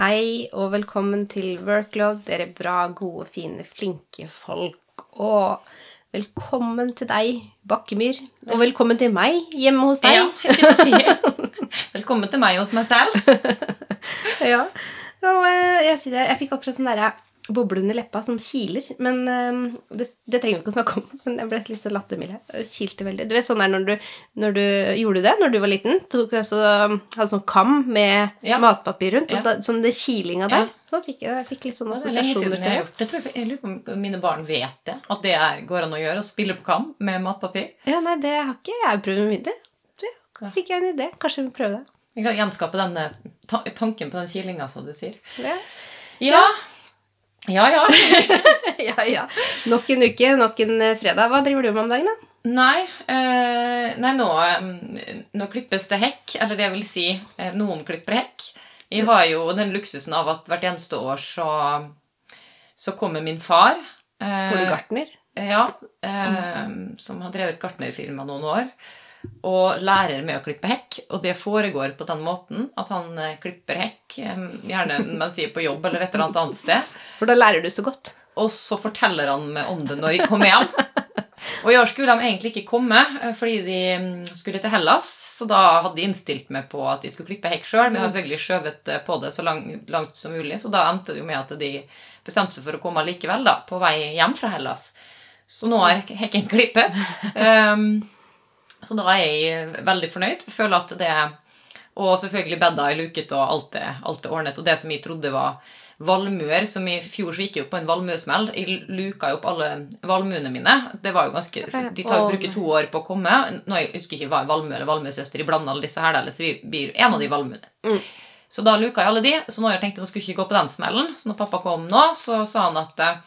Hei og velkommen til Workload, dere bra, gode, fine, flinke folk. Og velkommen til deg, Bakkemyr. Og velkommen til meg hjemme hos deg. Ja, jeg si. Velkommen til meg hos meg selv. Ja. Og eh, jeg, det, jeg fikk akkurat sånn derre boble under leppa som kiler. Men eh, det, det trenger vi ikke å snakke om. Men jeg ble litt så lattermild. Jeg Kilte veldig. Du vet sånn der når du, når du gjorde det når du var liten? Tok også, hadde sånn kam med Ja. matpapir rundt. Ja. Og da, sånn det kilinga der. Ja. Så fikk jeg, jeg fikk litt lenge assosiasjoner til jeg det. det. Tror jeg, jeg lurer på om mine barn vet det. At det er, går an å gjøre. Å spille på kam med matpapir. Ja, nei, det har ikke jeg prøvd med mindre. Det fikk jeg en idé. Kanskje vi prøver det. Jeg kan gjenskape den eh, tanken på den kilinga, som du sier. Ja. Ja. Ja, ja. ja, ja. Nok en uke, nok en eh, fredag. Hva driver du med om dagen, da? Nei, eh, nei nå, eh, nå klippes det hekk. Eller det vil si, eh, noen klipper hekk. Jeg har jo den luksusen av at hvert eneste år så, så kommer min far. eh, Får du gartner? Ja, eh, som har drevet gartnerfirma noen år. Og lærer med å klippe hekk. Og det foregår på den måten at han eh, klipper hekk, eh, gjerne mens jeg er på jobb eller et eller annet annet sted. For da lærer du så godt. Og så forteller han meg om det når jeg kommer hjem. Og i år skulle de egentlig ikke komme eh, fordi de mm, skulle til Hellas. Så da hadde de innstilt meg på at de skulle klippe hekk sjøl. Men jeg har selvfølgelig skjøvet på det så langt, langt som mulig. Så da endte det jo med at de bestemte seg for å komme likevel, da, på vei hjem fra Hellas. Så nå er hekken klippet. Um, så da er jeg veldig fornøyd. Føler at det Og selvfølgelig bedda er luket, og alt er, alt er ordnet. Og det som jeg trodde var valmuer, som i fjor så gikk jeg opp på en valmuesmell. Jeg luka jo opp alle valmuene mine. Det var jo ganske De tar, bruker to år på å komme. Nå jeg husker ikke hva valmue eller valmuesøster. Jeg blander alle disse her, eller så vi blir en av de valmuene. Mm. Så da luka jeg alle de. Så nå har jeg tenkt at nå skulle ikke gå på den smellen. Så når pappa kom nå, så sa han at eh,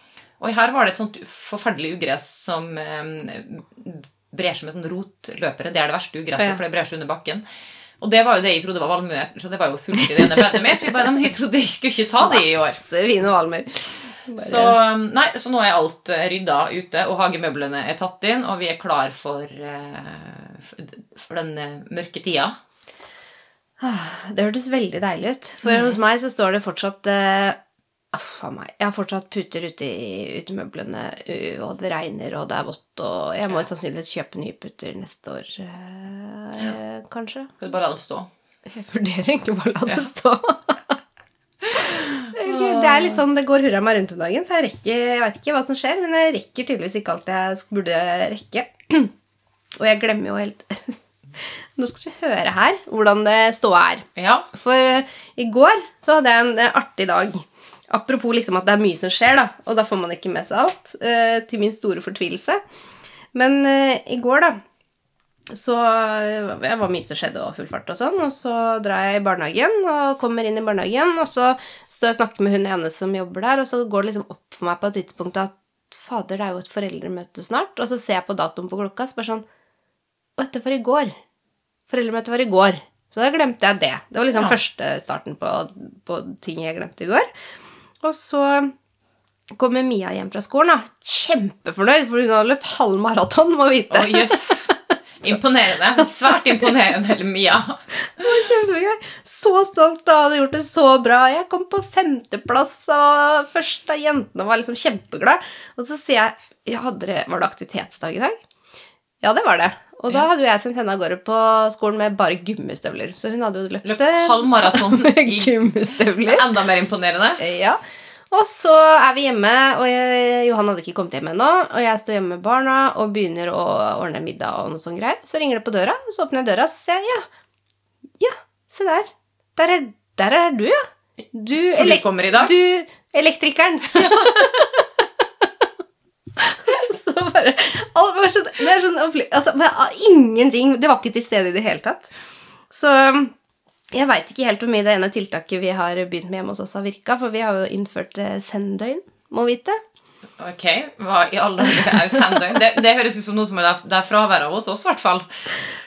Oi, her var det et sånt forferdelig ugress som eh, brer seg med sånn rotløpere. Det er det verste ugresset, Ja. for det brer seg under bakken. Og det var jo det jeg trodde var valmuer, så det var jo fullt i det ene bedet mitt. Så jeg, bare, men jeg trodde jeg skulle ikke ta det i år. Masse fine valmer. Bare- Så, nei, så nå er alt eh, rydda ute, og hagemøblene er tatt inn, og vi er klar for, eh, for- den eh, mørke tida. Det hørtes veldig deilig ut. For hos meg så står det fortsatt Uff a meg. Jeg har fortsatt puter ute i utemøblene, og det regner, og det er vått, og jeg må sannsynligvis kjøpe nye puter neste år, eh, kanskje. Skal du bare la dem stå? Jeg vurderer egentlig bare å la det stå. Det er litt sånn, det går hurra meg rundt om dagen, så jeg rekker Jeg vet ikke hva som skjer, men jeg rekker tydeligvis ikke alt jeg burde rekke. Og jeg glemmer jo helt Nå skal du høre her hvordan det ståa er. Ja. For i går så hadde jeg en eh, artig dag. Apropos liksom at det er mye som skjer, da, og da får man ikke med seg alt. eh, til min store fortvilelse. Men eh, i går, da, så eh, Jeg var mye som skjedde og full fart og sånn. Og så drar jeg i barnehagen og kommer inn i barnehagen, og så står jeg og snakker med hun ene som jobber der, og så går det liksom opp for meg på et tidspunkt at fader, det er jo et foreldremøte snart. Og så ser jeg på datoen på klokka, så bare sånn Og dette var i går. Foreldremøtet var i går. Så da glemte jeg det. Det var liksom Ja. første starten på, på ting jeg glemte i går. Og så kommer Mia hjem fra skolen, da. Kjempefornøyd, for hun har løpt halv maraton, må vite. Å, yes. Imponerende. Svært imponerende, Mia. Det kjempegøy. Så stolt og hadde gjort det så bra. Jeg kom på femteplass, og først av jentene var liksom kjempeglad. Og så sier jeg ja, hadde Var det aktivitetsdag i dag? Ja, det var det. Og da hadde jo jeg sendt henne av gårde på skolen med bare gummistøvler. Så hun hadde jo løpt Løp halvmaraton med i gummistøvler. enda mer imponerende. Ja. Og så er vi hjemme, og jeg, Johan hadde ikke kommet hjem ennå. Og jeg står hjemme med barna og begynner å ordne middag og noe sånt greier. Så ringer det på døra, og så åpner jeg døra, og så ser jeg ja. Ja, se der. Der er, der er du, ja. Du, elek du elektrikeren. bare det var sånn, det sånn altså, Ingenting Det var ikke til stede i det hele tatt. Så jeg veit ikke helt hvor mye det ene tiltaket vi har begynt med hjemme hos oss, har virka, for vi har jo innført eh, senddøgn, må vite. Ok, hva i alle dager er senddøgn? Det, det høres ut som noe som er fravær av hos oss, i hvert fall.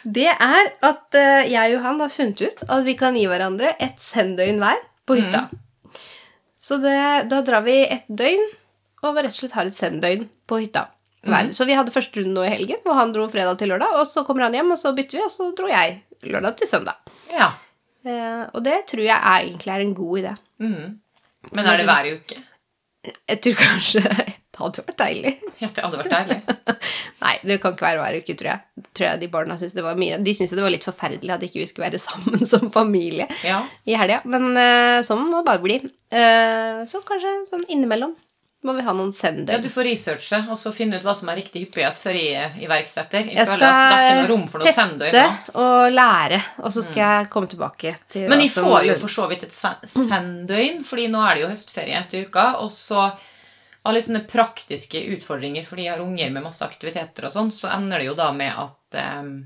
Det er at eh, jeg og Johan har funnet ut at vi kan gi hverandre et senddøgn hver på hytta. Så det, da drar vi et døgn og rett og slett har et senddøgn på hytta. Hver. Så vi hadde første runde nå i helgen, og han dro fredag til lørdag. Og så kommer han hjem, og så bytter vi, og så dro jeg lørdag til søndag. Ja. Eh, og det tror jeg er, egentlig er en god idé. Mhm. Så Men er det hver uke? Jeg tror kanskje det hadde vært deilig. Ja, det hadde vært deilig. Nei, det kan ikke være hver uke, tror jeg. Tror jeg De barna synes det var mye. De syntes det var litt forferdelig at ikke vi skulle være sammen som familie Ja. i helga. Men eh, sånn må det bare bli. Eh, så kanskje sånn innimellom må vi ha noen ja, du får researche og så finne ut hva som er riktig hyppighet før jeg iverksetter. Jeg, Jeg skal teste sender, og lære, og så skal jeg komme tilbake til Men de får jo for så vidt et senddøgn, fordi nå er det jo høstferie etter uka. Og så av litt sånne praktiske utfordringer fordi jeg har unger med masse aktiviteter og sånn, så ender det jo da med at eh,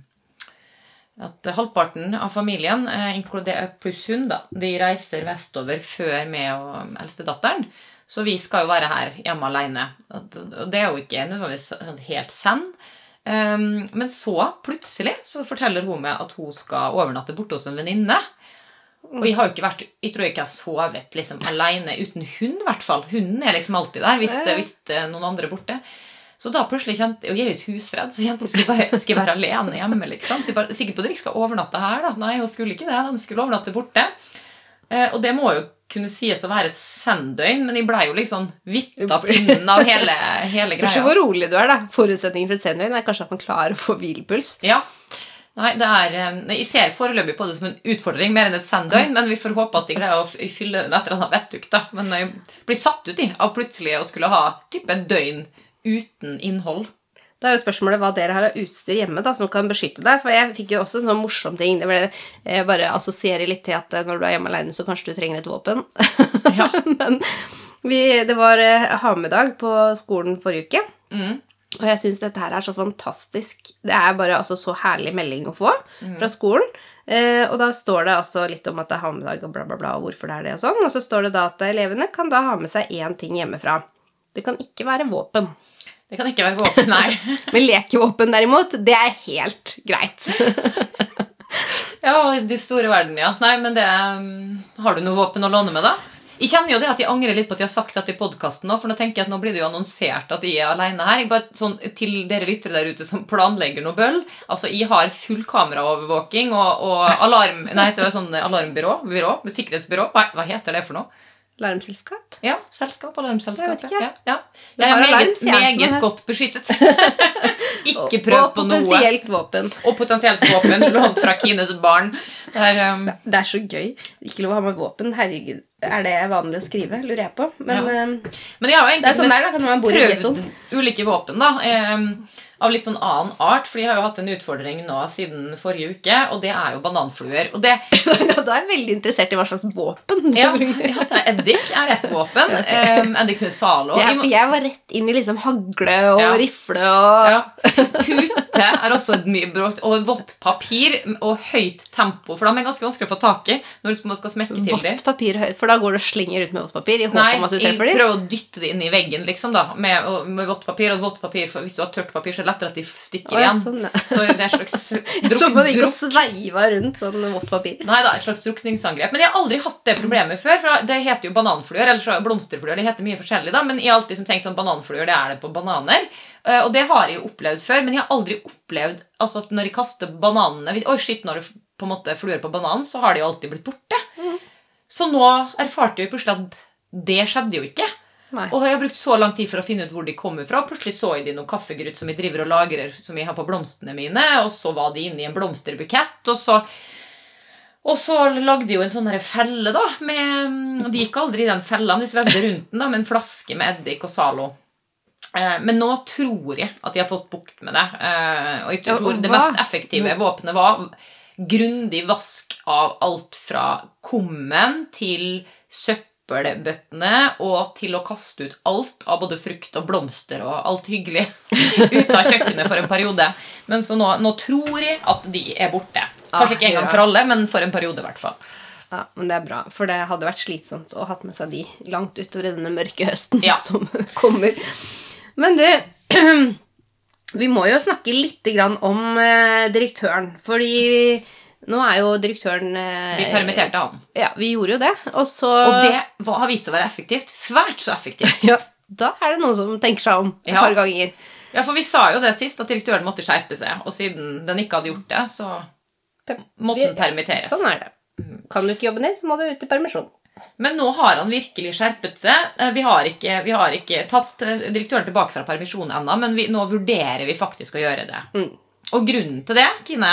at halvparten av familien, eh, pluss hun, da, de reiser vestover før meg og eldstedatteren. Så vi skal jo være her hjemme alene. Og det er jo ikke nødvendigvis helt send. Um, men så, plutselig, så forteller hun meg at hun skal overnatte borte hos en venninne. Og jeg har jo ikke vært Jeg tror ikke jeg har sovet liksom alene uten hund, i hvert fall. Hunden er liksom alltid der hvis, det, hvis det er noen andre er borte. Så da plutselig kjente Og jeg er litt husredd, så kjente jeg bare Skal jeg være alene hjemme, liksom? Så jeg bare, sikker på at dere skal overnatte her, da? Nei, hun skulle ikke det. De skulle overnatte borte. Eh, og det må jo kunne sies å være et senddøgn, men jeg blei jo liksom vippa pinnen av hele, hele Spørs jo hvor rolig du er, da. Forutsetningen for et senddøgn er kanskje at man klarer å få hvilepuls. Ja. Nei, det er, eh, Jeg ser foreløpig på det som en utfordring mer enn et senddøgn, men vi får håpe at de greier å fylle det med et eller annet vettug. da. Men jeg blir satt ut i av plutselig å skulle ha type et døgn uten innhold. Da er jo spørsmålet hva dere har av utstyr hjemme da, som kan beskytte deg. For jeg fikk jo også en sånn morsom ting. Det ble, jeg bare assosierer litt til at eh, når du er hjemme alene, så kanskje du trenger et våpen. Ja. Men vi, det var eh, ha-med-dag på skolen forrige uke. Mm. Og jeg syns dette her er så fantastisk. Det er bare altså så herlig melding å få fra skolen. Eh, og da står det altså litt om at det er ha-med-dag og bla, bla, bla, og hvorfor det er det og sånn. Og så står det da at elevene kan da ha med seg én ting hjemmefra. Det kan ikke være våpen. Det kan ikke være våpen, nei. Men lekevåpen derimot, det er helt greit. Ja, i de store verden, ja. Nei, men det um, Har du noe våpen å låne med, da? Jeg kjenner jo det at jeg angrer litt på at jeg har sagt dette i podkasten nå, for nå tenker jeg at nå blir det jo annonsert at jeg er alene her. Jeg bare, sånn, til dere lyttere der ute som planlegger noe bøll. Altså, jeg har full kameraovervåking og, og alarm... Nei, det var sånn alarmbyrå. Byrå, sikkerhetsbyrå. Nei, hva heter det for noe? Larmselskap? Ja, selskap. Alarmselskap. Jeg vet ikke. Ja, ja. Jeg er meget, meget godt beskyttet. ikke prøv på noe. Og potensielt våpen. Og potensielt våpen lånt fra Kines barn. Det er, um, Det er så gøy. Ikke lov å ha med våpen. Herregud, er det vanlig å skrive? Lurer jeg på. Men Ja. eh, men jeg har jo det egentlig sånn der da, kan man bo i prøvd ulike våpen, da. eh, av litt sånn annen art, for jeg har jo hatt en utfordring nå siden forrige uke, og det er jo bananfluer. Og det Da er jeg veldig interessert i hva slags våpen du ja, ja, Eddik er ett våpen. Um, Eddik med Zalo. Må- jeg var rett inn i liksom hagle og Ja. rifle og Ja. Pute er også et mye brått. Og vått papir og høyt tempo, for de er ganske vanskelig å få tak i når du skal smekke til dem. vått papir høyt. For da går du og slenger ut med vått papir i håp Nei, om at du treffer dem. Nei, prøver å dytte det inn i veggen liksom da, med, med vått papir. Og vått papir, hvis du har tørt papir, så er det lettere at de stikker Å, ja, igjen. sånn, ja. Så det er slags druk, så man ikke sveiva rundt sånn vått papir. Nei da, et slags drukningsangrep. Men jeg har aldri hatt det problemet før. for Det heter jo bananfluer, eller så blomsterfluer. Det heter mye forskjellig, da, men jeg har alltid som tenkt sånn bananfluer, det er det på bananer. Eh, Og det har jeg jo opplevd før, men jeg har aldri opplevd altså at når jeg kaster bananene Oi, shit, når det på en måte fluer på bananen, så har de jo alltid blitt borte. Så nå erfarte jeg plutselig at det skjedde jo ikke. Nei. Og jeg har brukt så lang tid for å finne ut hvor de kommer fra. Plutselig så jeg de noen kaffegrutt som jeg driver og lagrer som jeg har på blomstene mine, og så var de inne i en blomsterbukett, og så og så lagde de jo en sånn felle, da. Med, de gikk aldri i den fella, men de svevde rundt den da, med en flaske med eddik og Zalo. Eh, men nå tror jeg at de har fått bukt med det. Eh, og jeg Ja, og det mest effektive våpenet var grundig vask av alt fra kummen til søppelbøttene og til å kaste ut alt av både frukt og blomster og alt hyggelig ut av kjøkkenet for en periode. Men så nå, nå tror jeg at de er borte. Kanskje ikke en gang Ah, for alle, men for en periode i hvert fall. Ja, men det er bra, for det hadde vært slitsomt å ha med seg de langt utover denne mørke høsten Ja. som kommer. Men du, vi må jo snakke litt grann om eh, direktøren, fordi nå er jo direktøren eh, Vi permitterte han. Ja, vi gjorde jo det, og så Og det har vist seg å være effektivt. Svært så effektivt. ja, Da er det noen som tenker seg om et Ja. par ganger. Ja, for vi sa jo det sist, at direktøren måtte skjerpe seg. Og siden den ikke hadde gjort det, så måtte den permitteres. Sånn er det. Kan du ikke jobben din, så må du ut i permisjon. Men nå har han virkelig skjerpet seg. Eh, Vi har ikke, vi har ikke tatt eh, direktøren tilbake fra permisjon ennå, men vi, nå vurderer vi faktisk å gjøre det. Mm. Og grunnen til det, Kine,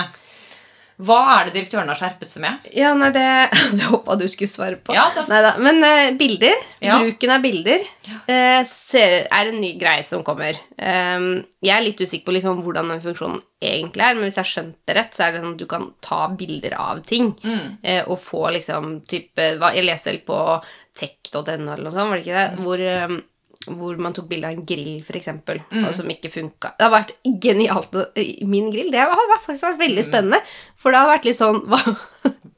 hva er det direktøren har skjerpet seg med? Ja, nei, det, det håpa du skulle svare på. Ja, Neida. Men eh, bilder, Ja. bruken av bilder, eh, ser, er en ny greie som kommer. Um, jeg er litt usikker på liksom hvordan den funksjonen egentlig er, men hvis jeg har skjønt det rett, så er det sånn at du kan ta bilder av ting mm, eh, og få liksom type Jeg leste vel på tech.no eller noe sånt, var det ikke det? Hvor, eh, hvor man tok bilde av en grill, eksempel, Mm. og som ikke funka. Det har vært genialt. Min grill det har faktisk vært veldig Mm. spennende. For det har vært litt sånn hva,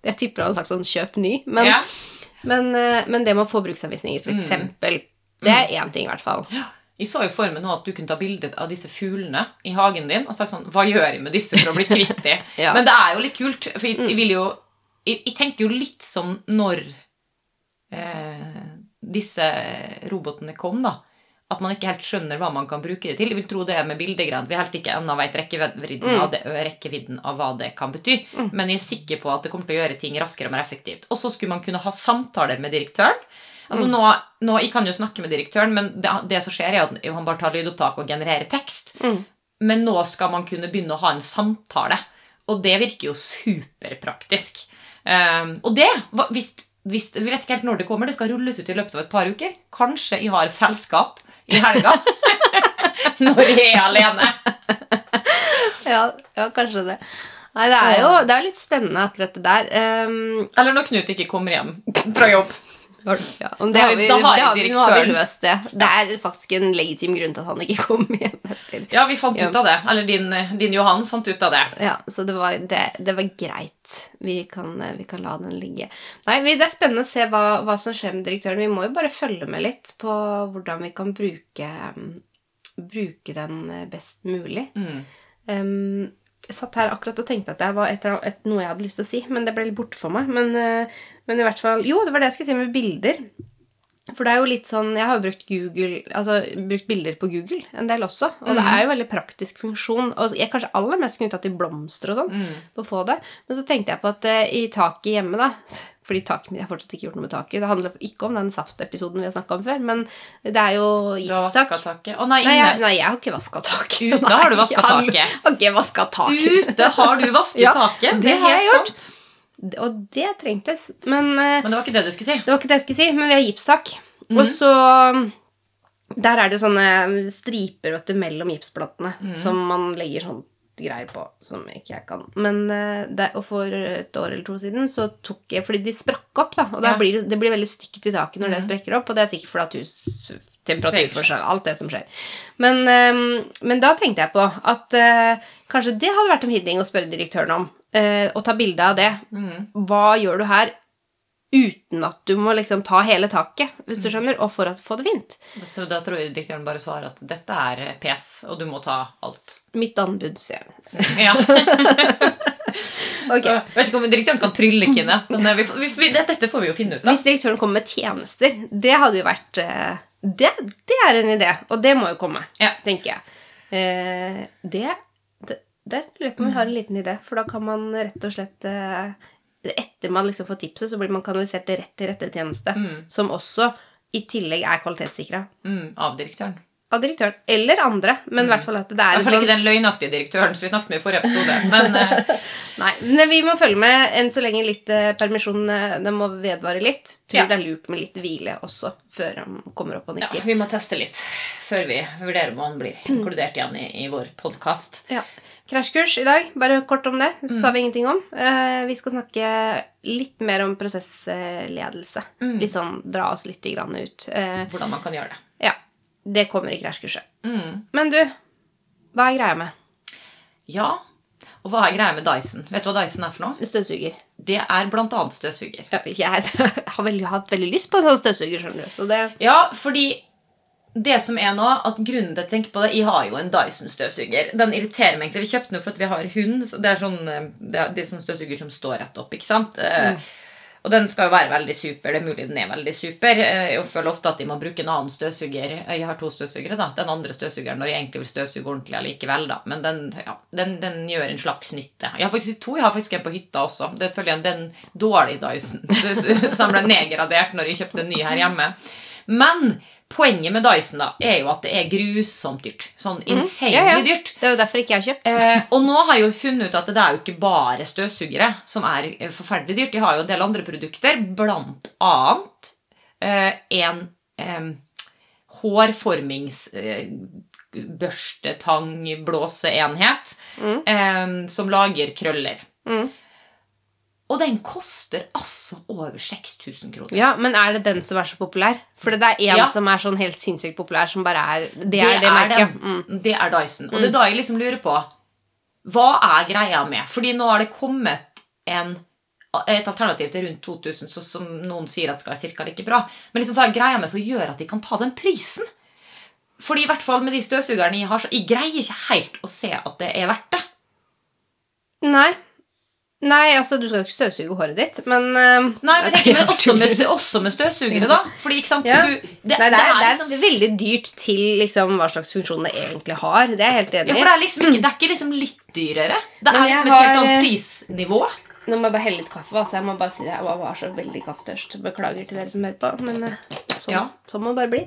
Jeg tipper han har sagt sånn 'kjøp ny', men, ja. men, eh, men det med å få bruksanvisninger, for Mm. eksempel, det er én ting, i hvert fall. Jeg så jo for meg nå at du kunne ta bilde av disse fuglene i hagen din og sagt sånn Hva gjør jeg med disse for å bli kvitt dem? Ja. Men det er jo litt kult, for jeg, jeg vil jo jeg, jeg tenker jo litt som når eh, disse robotene kom, da. At man ikke helt skjønner hva man kan bruke det til. Jeg vil tro det er med bildegreiene. Vi helt ikke ennå vet rekkevidden, Mm. av rekkevidden av hva det kan bety. Mm. Men jeg er sikker på at det kommer til å gjøre ting raskere og mer effektivt. Og så skulle man kunne ha samtaler med direktøren. Altså Mm. nå, nå, Jeg kan jo snakke med direktøren, men det, det som skjer, er at han bare tar lydopptak og genererer tekst. Mm. Men nå skal man kunne begynne å ha en samtale. Og det virker jo superpraktisk. Um, og det, hvis, hvis, Vi vet ikke helt når det kommer, det skal rulles ut i løpet av et par uker. Kanskje jeg har selskap i helga når jeg er alene. Ja, ja kanskje det. Nei, det er jo det er litt spennende, akkurat det der. Um, Eller når Knut ikke kommer hjem fra jobb. Ja, og det har vi, Da har det har vi, nå har vi løst det. Det er faktisk en legitim grunn til at han ikke kom hjem etter. Ja, vi fant ut av det. Eller din, din Johan fant ut av det. Ja, så det var, det, det var greit. Vi kan, vi kan la den ligge. Nei, Det er spennende å se hva, hva som skjer med direktøren. Vi må jo bare følge med litt på hvordan vi kan bruke, bruke den eh, best mulig. Mm. Um, jeg satt her akkurat og tenkte at det var et, et, noe jeg hadde lyst til å si, men det ble litt borte for meg. Men, eh, men i hvert fall Jo, det var det jeg skulle si med bilder. For det er jo litt sånn Jeg har brukt Google Altså brukt bilder på Google en del også. Og det Mhm. er jo veldig praktisk funksjon. Og jeg er kanskje aller mest knytta til blomster og sånn. Mm. På å få det. Men så tenkte jeg på at eh, i taket hjemme, da Fordi taket mitt, jeg har fortsatt ikke gjort noe med taket. Det handler ikke om den saftepisoden vi har snakka om før, men det er jo gipstak. Du har vaska taket. Å nei, Nei, jeg, nei, jeg har ikke vaska taket. Ute har du vaska taket. Jeg har ikke vaska taket. Ute har du vasket Ja, taket. det er har jeg helt gjort. sant. Og det trengtes. Men eh, Men det var ikke det du skulle si. det var ikke det jeg skulle si. Men vi har gipstak. Mm. Og så Der er det jo sånne striper vet du, mellom gipsplatene mm. som man legger sånn greier på, som ikke jeg kan. Men eh, det, og for et år eller to siden så tok jeg Fordi de sprakk opp, da. Og da Ja. blir det, det blir veldig stygt i taket når det Mhm. sprekker opp. Og det er sikkert fordi at hus temperaturforskjell, alt det som skjer. Men, eh, men da tenkte jeg på at eh, kanskje det hadde vært en fin å spørre direktøren om. eh, og ta bilde av det. Mm. Hva gjør du her uten at du må liksom ta hele taket, hvis du skjønner, og for å få det fint? Så da tror jeg direktøren bare svarer at dette er pes, og du må ta alt. Mitt anbud, sier han. Ja. okay. Så, vet ikke om direktøren kan trylle, Kine, men eh, vi, vi, vi, dette får vi jo finne ut av. Hvis direktøren kommer med tjenester, det hadde jo vært eh, det, det er en idé, og det må jo komme, Ja. tenker jeg. Eh, det, det Der lurer jeg på om vi har en liten idé, for da kan man rett og slett eh, Etter man liksom får tipset, så blir man kanalisert rett til rette tjeneste, Mm, som også i tillegg er kvalitetssikra mm, av direktøren. av direktøren. Eller andre, men i hvert fall at det I er hvert en fall sånn ikke den løgnaktige direktøren som vi snakket med i forrige episode. Men eh, Nei, men vi må følge med enn så lenge litt eh, permisjon det Den må vedvare litt. Tror Ja. det er lurt med litt hvile også, før han kommer opp og ja, vi må teste litt før vi vurderer om han blir inkludert igjen i, i vår podkast. Ja. Krasjkurs i dag, bare kort om det. Så Mm. sa vi ingenting om. Eh, vi skal snakke litt mer om prosessledelse. Mm. Litt sånn dra oss litt grann ut. Eh, Hvordan man kan gjøre det. ja, det kommer i krasjkurset. Mm. Men du, hva er greia med Ja, og hva er greia med Dyson? Vet du hva Dyson er for noe? støvsuger? Det er blant annet støvsuger. Jeg har veldig, hatt veldig lyst på en sånn støvsuger, skjønner du. Så det Ja, fordi det som er nå, at grunnen til at jeg tenker på det Jeg har jo en Dyson-støvsuger. Den irriterer meg egentlig. Vi kjøpte den fordi vi har hund. Så det er sånn eh, det er, det er sånn støvsuger som står rett opp, ikke sant? Eh, Mm. Og den skal jo være veldig super. Det er mulig den er veldig super. Eh, Jeg føler ofte at de må bruke en annen støvsuger. Jeg har to støvsugere, da. Den andre støvsugeren når jeg egentlig vil støvsuge ordentlig allikevel, da. Men den, ja, den, den gjør en slags nytte. Jeg har faktisk to. Jeg har faktisk en på hytta også. Det følger en den dårlige Dyson. som ble nedgradert når jeg kjøpte en ny her hjemme. Men poenget med Dyson da, er jo at det er grusomt dyrt. Sånn insanely Ja, ja. dyrt. Det er jo derfor ikke jeg har kjøpt. Eh, og nå har jeg jo funnet ut at det er jo ikke bare støvsugere som er eh, forferdelig dyrt. De har jo en del andre produkter, blant annet eh, en eh, hårformings... Eh, børstetang, blåseenhet, Mm. som lager krøller. Mm. Og den koster altså over 6000 kroner. Ja, Men er det den som er så populær? For det er en Ja. som er sånn helt sinnssykt populær, som bare er Det er det, merket. den. Mm. Det er Dyson. Og det er da jeg liksom lurer på Hva er greia med? Fordi nå har det kommet en, et alternativ til rundt 2000, så, som noen sier at skal være cirka like bra. Men liksom, hva er greia med som gjør at de kan ta den prisen? Fordi i hvert fall med de støvsugerne jeg har, så jeg greier ikke helt å se at det er verdt det. Nei. Nei, altså, du skal jo ikke støvsuge håret ditt, men uh, Nei, men, det men er også, med, også med støvsugere, da. Fordi, ikke sant, Ja. du, det, Nei, det er, det er liksom veldig dyrt til liksom, hva slags funksjon det egentlig har. Det er jeg helt Ja, enig for i. det er liksom ikke, det er ikke liksom litt dyrere. Det er liksom et helt annet eh, prisnivå. Nå må jeg bare helle litt kaffe. Altså. Jeg må bare si det. Jeg var så veldig kaffetørst. Beklager til dere som hører på. Men eh, sånn, Ja. sånn må det bare bli.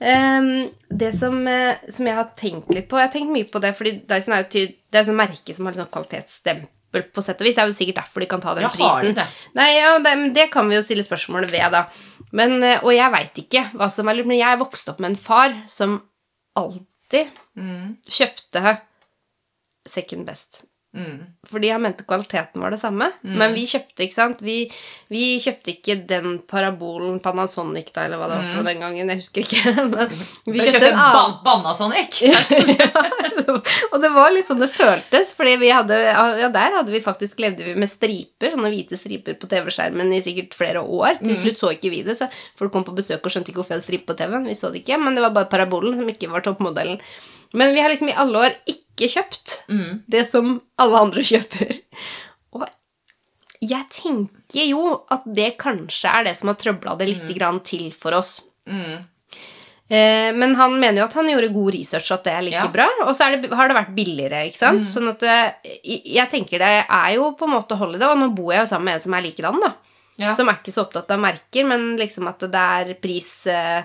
Um, det som, eh, som jeg har tenkt litt på Jeg har tenkt mye på det, fordi Dyson er jo tyd, det er et merke som har liksom sånn kvalitetsstempel på sett og vis. Det er jo sikkert derfor de kan ta den Ja, har prisen. det? Nei, ja, det, det kan vi jo stille spørsmål ved, da. Men, eh, og jeg veit ikke hva som er lurt, men jeg vokste opp med en far som alltid Mm, kjøpte second best. Mm. Fordi han mente kvaliteten var det samme. Men vi kjøpte ikke sant? Vi, vi kjøpte ikke den parabolen Panasonic da, eller hva det var fra den gangen. Jeg husker ikke. Men vi kjøpte kjøpte en annen. ba Banasonic? og det var litt sånn det føltes, fordi vi hadde, ja, der hadde vi faktisk levde vi med striper, sånne hvite striper på TV-skjermen i sikkert flere år. Til slutt så ikke vi det, så folk kom på besøk og skjønte ikke hvorfor jeg hadde striper på TV-en. Vi så det ikke, men det var bare parabolen som ikke var toppmodellen. Men vi har liksom i alle år ikke kjøpt Mm. det som alle andre kjøper. Og jeg tenker jo at det kanskje er det som har trøbla det litt grann til for oss. Mm. Eh, men han mener jo at han gjorde god research, at det er like Ja. Mm. bra. Og så det, har det vært billigere, ikke sant. Sånn at eh, jeg tenker det er jo på en måte det. Og nå bor jeg jo sammen med en som er likedan, da. Ja. Som er ikke så opptatt av merker, men liksom at det er pris eh,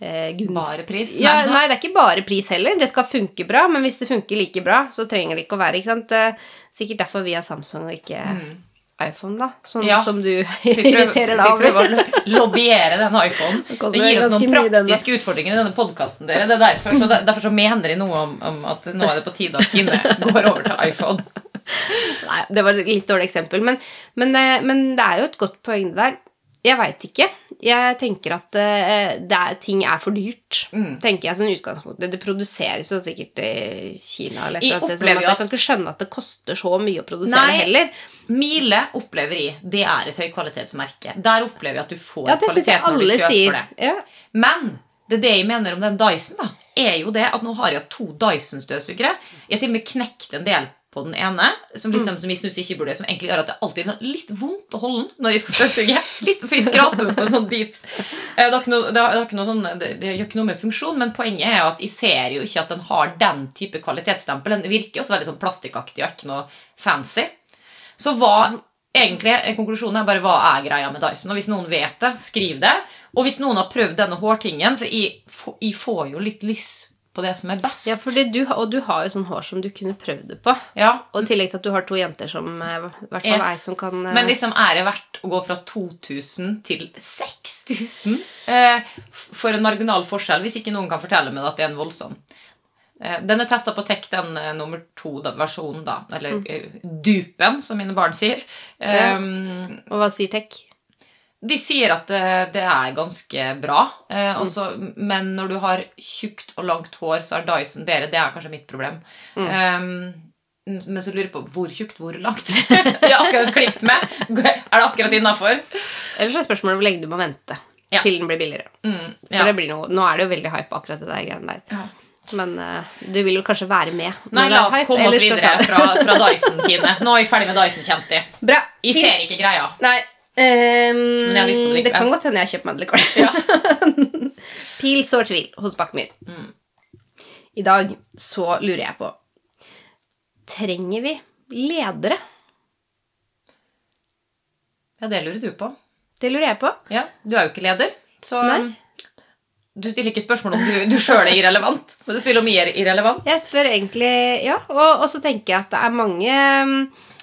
eh, gunst- Bare pris? Ja, Nei. nei, det er ikke bare pris heller. Det skal funke bra, men hvis det funker like bra, så trenger det ikke å være. ikke sant? Eh, Sikkert derfor vi har Samsung og ikke iPhone, da. Mm. Ja. som du irriterer deg jeg prøver over. å lo- lobbyere denne iPhonen. Det gir oss noen praktiske utfordringer i denne podkasten. Det er derfor, så derfor så mener jeg noe om, om at nå er det på tide at Kine går over til iPhone. Nei, det var et litt dårlig eksempel, men, men, eh, men det er jo et godt poeng det der. Jeg veit ikke. Jeg tenker at eh, det er, ting er for dyrt. Mm. tenker jeg som utgangspunkt. Det produseres jo sikkert i Kina eller et eller annet sted. Jeg kan ikke skjønne at det koster så mye å produsere Nei. heller. Mile opplever i. det er et høykvalitetsmerke. Der opplever jeg at du får Ja, kvalitet når du kjøper sier. det. Ja. Men det er det jeg mener om den Dyson, da, er jo det at nå har jeg to Dyson-støvsugere. Jeg har til og med knekt en del på den ene, som, liksom, som jeg synes ikke burde, som egentlig gjør at det alltid er sånn litt vondt å holde den når jeg skal støvsuge. Litt for jeg skraper på en sånn bit. Eh, Det, noe, det, sånn, det, det gjør ikke noe med funksjon, men poenget er at jeg ser jo ikke at den har den type kvalitetsstempel. Den virker også veldig sånn plastikkaktig og ikke noe fancy. Så hva egentlig, konklusjonen er bare hva er greia med Dyson. Og hvis noen vet det, skriv det. Og hvis noen har prøvd denne hårtingen, for jeg, jeg får jo litt lyst på det som er best. Ja, du, og du har jo sånn hår som du kunne prøvd det på. Ja, Og i tillegg til at du har to jenter som eh, i hvert fall Yes. som kan eh, Men liksom er det verdt å gå fra 2000 til 6000 eh, for en marginal forskjell, hvis ikke noen kan fortelle meg at det er en voldsom? Eh, den er testa på Tech, den eh, nummer to-versjonen, da. Eller eh, dupen, som mine barn sier. Ja. Um, Og hva sier Tech? De sier at det, det er ganske bra, eh, også, men når du har tjukt og langt hår, så er Dyson bedre. Det er kanskje mitt problem. Um, men så lurer jeg på hvor tjukt, hvor langt. Jeg har akkurat klippet med. Er det akkurat innafor? Ellers er spørsmålet hvor lenge du må vente Ja. til den blir billigere. Mm, For ja. det blir noe, nå er det jo veldig hype akkurat det der greiene der. Ja. Men uh, du vil jo kanskje være med. Nei, la oss komme oss videre fra, fra Dyson, Kine. Nå er vi ferdig med Dyson-kjenti. Vi ser ikke greia. Nei. På det det kan godt hende jeg kjøper meg det likevel. Pil, sår tvil hos Bakkemyr. Mm. I dag så lurer jeg på Trenger vi ledere? Ja, det lurer du på. Det lurer jeg på. Ja, Du er jo ikke leder, så Nei. du stiller ikke spørsmål om du, du sjøl er irrelevant. Men du spiller om jeg er irrelevant. Jeg spør egentlig Ja, og, og så tenker jeg at det er mange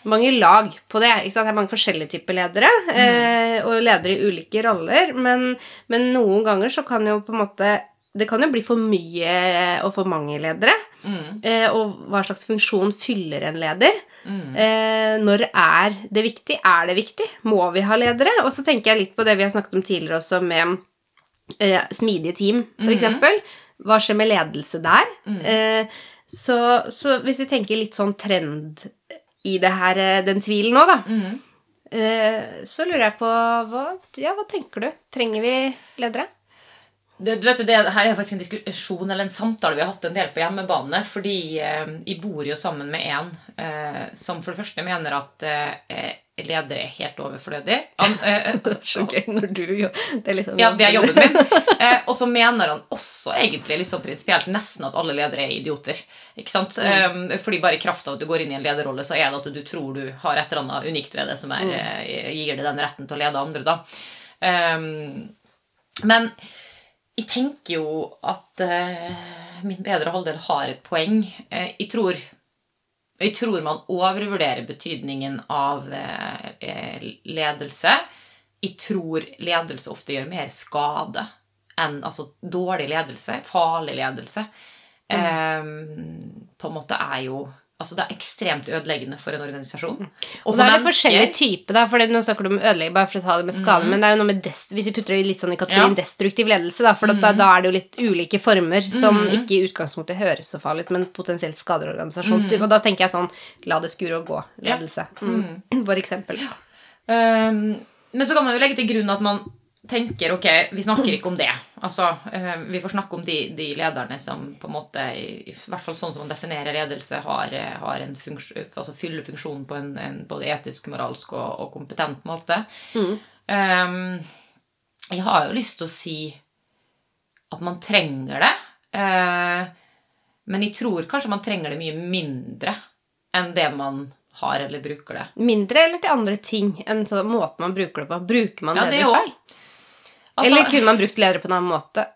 mange lag på det. Ikke sant? Det er mange forskjellige typer ledere, eh, og ledere i ulike roller. Men, men noen ganger så kan jo på en måte Det kan jo bli for mye og for mange ledere. Mm. Eh, og hva slags funksjon fyller en leder? Mm. Eh, når er det viktig? Er det viktig? Må vi ha ledere? Og så tenker jeg litt på det vi har snakket om tidligere også med eh, smidige team, for Mm. Hva skjer med ledelse der? Mm. Eh, så, så hvis vi tenker litt sånn trend i det her, eh, den tvilen nå, da, Mm. eh, så lurer jeg på hva, ja, hva tenker du? Trenger vi ledere? Det, du vet det her er faktisk en diskusjon eller en samtale vi har hatt en del på hjemmebane. Fordi eh, jeg bor jo sammen med en eh, som for det første mener at eh, ledere er helt overflødig. Han, eh, Det er så gøy når du jo Det er liksom Ja, det er jobben min. Eh, og så mener han også egentlig liksom prinsipielt nesten at alle ledere er idioter. Ikke sant? Eh, fordi bare i kraft av at du går inn i en lederrolle, så er det at du tror du har et eller annet unikt ved det som er, eh, gir deg den retten til å lede andre, da. Eh, men jeg tenker jo at eh, min bedre halvdel har et poeng. Eh, jeg tror jeg tror man overvurderer betydningen av eh, ledelse. Jeg tror ledelse ofte gjør mer skade enn altså dårlig ledelse, farlig ledelse. Eh, på en måte er jo Altså det er ekstremt ødeleggende for en organisasjon. Og da er det forskjellige typer, da, for nå snakker du om ødelegge bare for å ta det med skade, mm. men det er jo noe med dest, hvis vi putter det litt sånn i kategorien Ja. destruktiv ledelse, da, for mm. da, da er det jo litt ulike former som mm. ikke i utgangspunktet høres så farlig ut, men potensielt skader organisasjonen. Mhm. Og da tenker jeg sånn la det skure og gå-ledelse, ja. mm. for eksempel. Um, men så kan man jo legge til grunn at man tenker ok, vi snakker ikke om det. Altså, eh, Vi får snakke om de, de lederne som på en måte, i, hvert fall sånn som man definerer ledelse, har, eh, har en funksjon, altså fyller funksjonen på en, en både etisk, moralsk og, og kompetent måte. Mm. Um, jeg har jo lyst til å si at man trenger det. Uh, men jeg tror kanskje man trenger det mye mindre enn det man har eller bruker det. Mindre eller til andre ting enn så måten man bruker det på. Bruker man Ja, det, det feil? Altså- eller kunne man brukt ledere på en annen måte?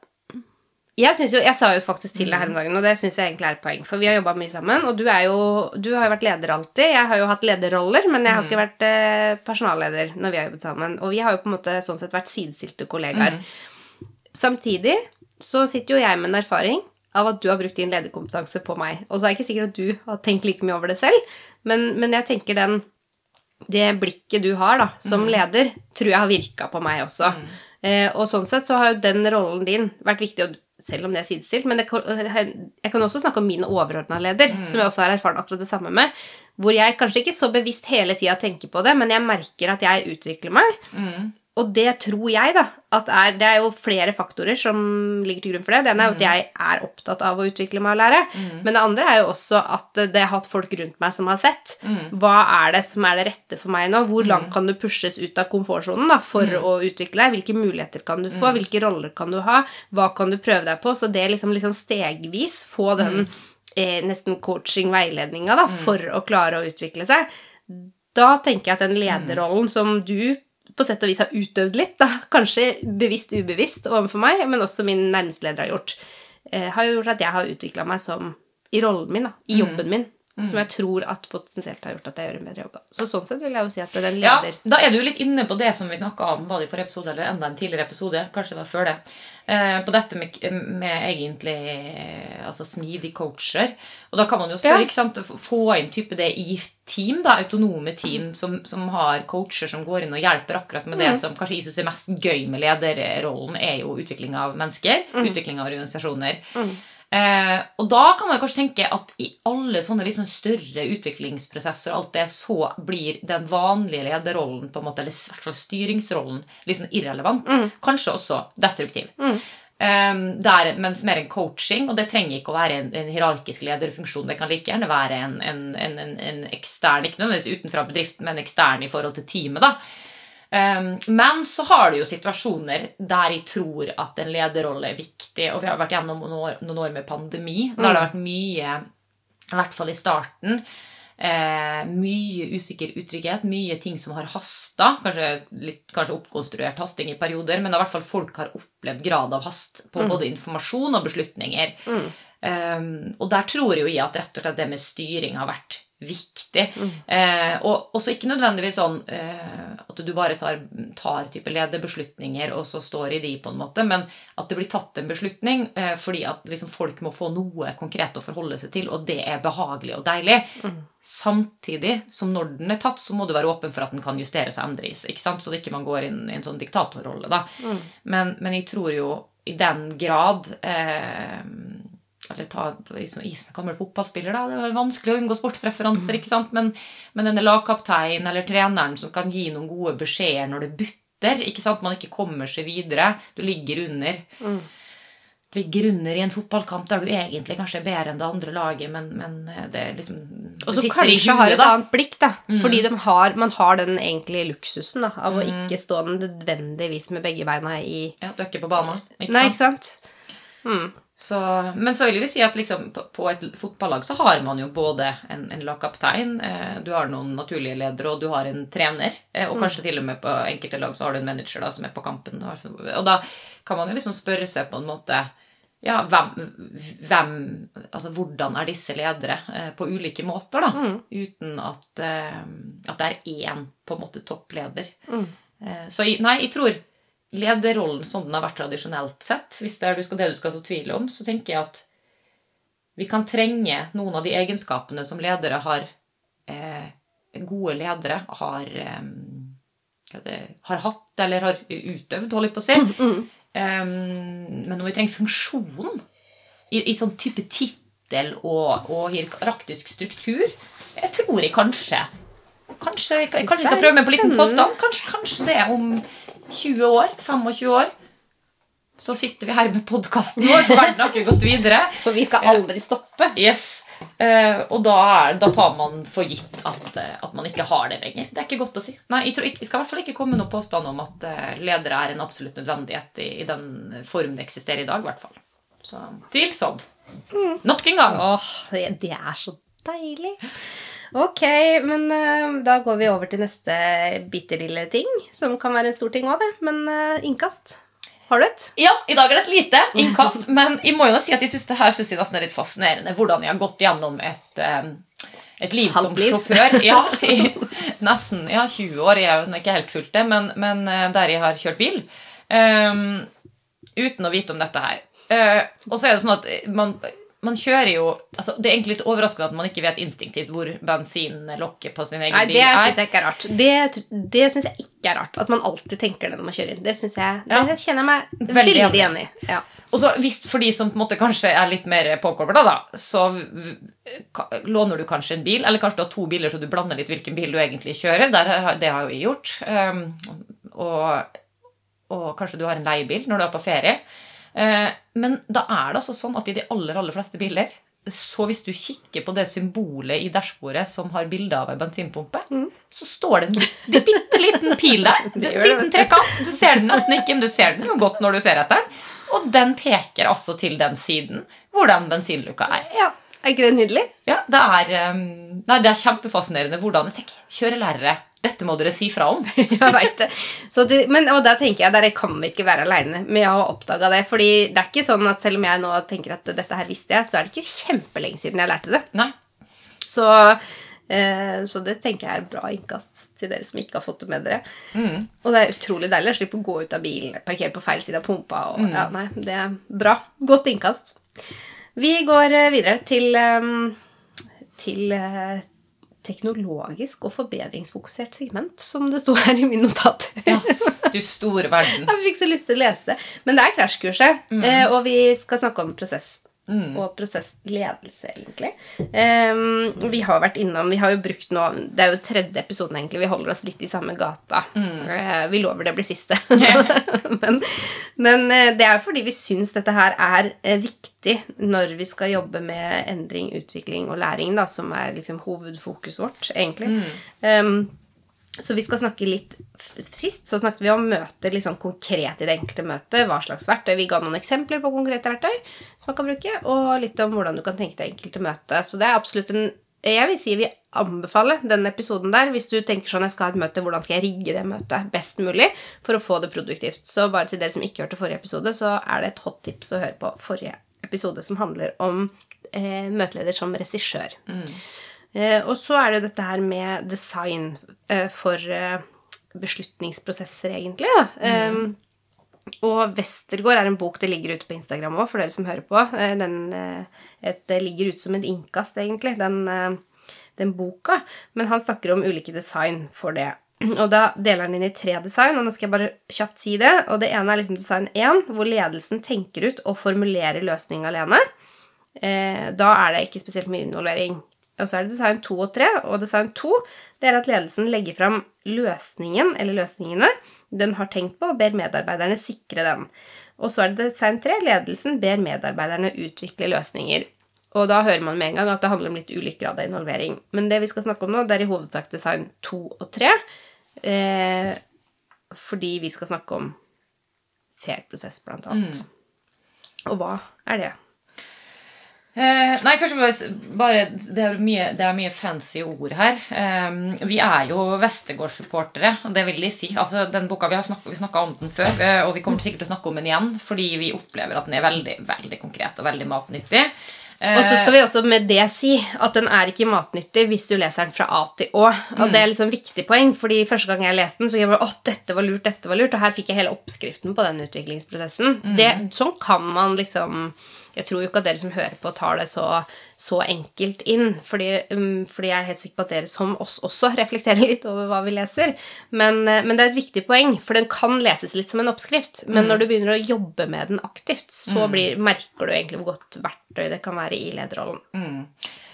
Jeg, jo, jeg sa jo faktisk til deg her en om dagen, og det syns jeg egentlig er et poeng, for vi har jobba mye sammen, og du, jo, du har jo vært leder alltid. Jeg har jo hatt lederroller, men jeg har Mm. ikke vært eh, personalleder når vi har jobbet sammen. Og vi har jo på en måte sånn sett vært sidestilte kollegaer. Mm. Samtidig så sitter jo jeg med en erfaring av at du har brukt din lederkompetanse på meg. Og så er det ikke sikkert at du har tenkt like mye over det selv, men, men jeg tenker den det blikket du har da, som leder, tror jeg har virka på meg også. Eh, og sånn sett så har jo den rollen din vært viktig, selv om det er sidestilt. Men det, jeg kan også snakke om min overordna leder, som jeg også har erfart akkurat det samme med. Hvor jeg kanskje ikke så bevisst hele tida tenker på det, men jeg merker at jeg utvikler meg. Mm. Og det tror jeg, da. At er, det er jo flere faktorer som ligger til grunn for det. Det ene er jo at jeg er opptatt av å utvikle meg og lære. Men det andre er jo også at det har hatt folk rundt meg som har sett. Mm. Hva er det som er det rette for meg nå? Hvor langt kan du pushes ut av komfortsonen for å utvikle deg? Hvilke muligheter kan du få? Hvilke roller kan du ha? Hva kan du prøve deg på? Så det liksom, liksom stegvis få den eh, nesten coaching-veiledninga da, for å klare å utvikle seg. Da tenker jeg at den lederrollen som du på sett og vis har utøvd litt, da, kanskje bevisst ubevisst overfor meg, men også min nærmeste leder har gjort, eh, har gjort at jeg har utvikla meg som i rollen min, da, i jobben min, som jeg tror at potensielt har gjort at jeg gjør en bedre jobb. da. Så sånn sett vil jeg jo si at den Ja, leder da er du jo litt inne på det som vi snakka om var det i forrige episode, eller enda en tidligere episode. Kanskje det var før det. Eh, på dette med, med egentlig eh, altså smidig coacher. Og da kan man jo spørre, Ja. få inn type det i team, da, autonome team som, som har coacher som går inn og hjelper akkurat med det som kanskje jeg synes er mest gøy med lederrollen, er jo utvikling av mennesker, utvikling av organisasjoner. Eh, og da kan man kanskje tenke at i alle sånne litt sånn større utviklingsprosesser, og alt det, så blir den vanlige lederrollen, på en måte, eller i hvert fall styringsrollen, litt sånn irrelevant. Kanskje også destruktiv. Eh, der, mens mer en coaching, og det trenger ikke å være en, en hierarkisk lederfunksjon, det kan like gjerne være en, en, en, en, en ekstern, ikke nødvendigvis utenfra bedriften, men ekstern i forhold til teamet, da. Um, men så har du jo situasjoner der jeg tror at en lederrolle er viktig. Og vi har vært gjennom noen år, noen år med pandemi. Da har det vært mye, i hvert fall i starten, eh, mye usikker utrygghet. Mye ting som har hasta. Kanskje, litt, kanskje oppkonstruert hasting i perioder, men i hvert fall folk har opplevd grad av hast på både informasjon og beslutninger. Um, og der tror jo jeg at rett og slett det med styring har vært viktig. Eh, og også ikke nødvendigvis sånn eh, at du bare tar, tar type lederbeslutninger og så står i de, på en måte, men at det blir tatt en beslutning eh, fordi at liksom, folk må få noe konkret å forholde seg til, og det er behagelig og deilig. Samtidig som når den er tatt, så må du være åpen for at den kan justeres og endres, ikke sant? så det ikke man går inn i en sånn diktatorrolle. da. Men, men jeg tror jo i den grad eh, eller ta liksom, som med gammel fotballspiller, da. Det er vanskelig å unngå sportsreferanser, ikke sant? Men, men denne lagkapteinen eller treneren som kan gi noen gode beskjeder når det butter, ikke sant? Man ikke kommer seg videre. Du ligger under. Ligger under i en fotballkamp der du egentlig kanskje er bedre enn det andre laget, men, men det er liksom Og så kanskje har et da. annet blikk, da. Fordi de har, man har den egentlige luksusen da, av å ikke stå nødvendigvis med begge beina i Ja, du er ikke på banen. Ikke Nei, sant? ikke sant? Mm. Så, men så vil vi si at liksom, på, et fotballag så har man jo både en, en lagkaptein, eh, du har noen naturlige ledere, og du har en trener. Eh, og kanskje til og med på enkelte lag så har du en manager da, som er på kampen. Og da kan man jo liksom spørre seg på en måte ja, hvem, hvem Altså hvordan er disse ledere eh, på ulike måter, da? Uten at, eh, at det er én på en måte toppleder. Eh, så nei, jeg tror lederrollen som den har vært tradisjonelt sett, hvis det er det du skal så tvil om, så tenker jeg at vi kan trenge noen av de egenskapene som ledere har eh, Gode ledere har eh, det, har hatt eller har utøvd, holder jeg på å si. Eh, men når vi trenger funksjon i, i sånn type tittel og, og hierarkisk struktur, jeg tror jeg kanskje Kanskje, jeg, kanskje jeg skal prøve meg på en liten påstand. Kanskje, kanskje det om 20 år, 25 år, så sitter vi her med podkasten vår, for verden har ikke gått videre. For vi skal aldri stoppe. Yes. Eh, og da, er, da tar man for gitt at, eh, at man ikke har det lenger. Det er ikke godt å si. Nei, Jeg, tror ikke, jeg skal i hvert fall ikke komme med noen påstand om at eh, ledere er en absolutt nødvendighet i, i den form det eksisterer i dag, i hvert fall. Så tvilsomt. Nok en gang. Åh, det, det er så deilig. Ok, men uh, da går vi over til neste bitte lille ting, som kan være en stor ting òg, det. Men uh, innkast. Har du et? Ja, i dag er det et lite innkast, men jeg må jo si at jeg synes det her synes jeg nesten er litt fascinerende hvordan jeg har gått gjennom et, eh, et liv som liv. sjåfør. Ja, i nesten ja, 20 år. Jeg har ikke helt fulgt det, men, men der jeg har kjørt bil. Um, uten å vite om dette her. Uh, og så er det sånn at man, man kjører jo altså Det er egentlig litt overraskende at man ikke vet instinktivt hvor bensinlokket på sin egen Nei, bil det er. syns jeg ikke er rart. Det, det syns jeg ikke er rart. At man alltid tenker det når man kjører inn. Det synes jeg, Ja. det kjenner jeg meg Veldig veldig, enig i. Ja. Og så hvis, for de som på en måte kanskje er litt mer påkobla, da, så låner du kanskje en bil, eller kanskje du har to biler, så du blander litt hvilken bil du egentlig kjører. Der, det har jo jeg gjort. Um, og, og kanskje du har en leiebil når du er på ferie. Eh, men da er det altså sånn at i de aller, aller fleste biler så hvis du kikker på det symbolet i dashbordet som har bilde av ei bensinpumpe, så står det en det bitte liten pil der. En liten trekant. Du ser den nesten ikke, men du ser den jo godt når du ser etter den. Og den peker altså til den siden hvor den bensinluka er. ja. Er ikke det nydelig? Ja, det er, um, nei, det er kjempefascinerende hvordan jeg tenker, Kjørelærere, dette må dere si fra om. Jeg vet det. Så det men, og der tenker jeg, der kan vi ikke være aleine med å ha oppdaga det. fordi det er ikke sånn at selv om jeg nå tenker at dette her visste jeg, så er det ikke kjempelenge siden jeg lærte det. Nei. Så, eh, så det tenker jeg er bra innkast til dere som ikke har fått det med dere. Mm. Og det er utrolig deilig å slippe å gå ut av bilen, parkere på feil side av pumpa. Og, Mm. ja, nei, det er bra. Godt innkast. Vi går eh, videre til, eh, til eh, teknologisk og forbedringsfokusert segment, som det sto her i min notat. Yes, du store verden. Jeg fikk så lyst til å lese det. Men det er krasjkurset, mm. og vi skal snakke om prosess. Mm. Og prosessledelse, egentlig. Um, vi har vært innom Vi har jo brukt nå Det er jo tredje episoden, egentlig. Vi holder oss litt i samme gata. Eh, vi lover det blir siste. men men uh, det er fordi vi syns dette her er uh, viktig når vi skal jobbe med endring, utvikling og læring, da, som er liksom hovedfokuset vårt, egentlig. Ehm, Så vi skal snakke litt Sist så snakket vi om møter sånn konkret i det enkelte møtet. Hva slags verktøy. Vi ga noen eksempler på konkrete verktøy som man kan bruke, og litt om hvordan du kan tenke deg enkelte møte. Så det er absolutt en Jeg vil si vi anbefaler den episoden der hvis du tenker sånn jeg skal ha et møte, hvordan skal jeg rigge det møtet best mulig for å få det produktivt. Så bare til dere som ikke hørte forrige episode, så er det et hot tips å høre på forrige episode som handler om eh, møteleder som regissør. Eh, og så er det dette her med design eh, for eh, beslutningsprosesser, egentlig. Eh, og Westergård er en bok det ligger ute på Instagram òg, for dere som hører på. Eh, Den, eh, et, det ligger ute som et innkast, egentlig, den, eh, den boka. Men han snakker om ulike design for det. Og da deler han inn i tre design, og nå skal jeg bare kjapt si det. Og det ene er liksom design 1, hvor ledelsen tenker ut og formulerer løsning alene. Eh, da er det ikke spesielt mye involvering. Og så er det design 2 og 3. Og design 2 det er at ledelsen legger fram løsningen eller løsningene den har tenkt på, og ber medarbeiderne sikre den. Og så er det design 3. Ledelsen ber medarbeiderne utvikle løsninger. Og da hører man med en gang at det handler om litt ulik grad av involvering. Men det vi skal snakke om nå, det er i hovedsak design 2 og 3. Eh, fordi vi skal snakke om fair prosess, blant annet. Og hva er det? Eh, nei, først og fremst bare Det er mye, det er mye fancy ord her. Eh, vi er jo Vestegård-supportere, det vil de si. Altså, den boka, Vi har snakka om den før, eh, og vi kommer sikkert til å snakke om den igjen, fordi vi opplever at den er veldig veldig konkret og veldig matnyttig. Eh, Og så skal vi også med det si at den er ikke matnyttig hvis du leser den fra A til Å. Og det er liksom viktig poeng, fordi første gang jeg leste den, så jeg bare, åh, dette var lurt, dette var lurt, og her fikk jeg hele oppskriften på den utviklingsprosessen. Det, sånn kan man liksom Jeg tror jo ikke at dere som hører på, tar det så, så enkelt inn. Fordi, um, fordi jeg er helt sikker på at dere som oss også reflekterer litt over hva vi leser. Men, uh, men det er et viktig poeng, for den kan leses litt som en oppskrift. Men når du begynner å jobbe med den aktivt, så blir, merker du egentlig hvor godt verktøy det kan være i lederrollen.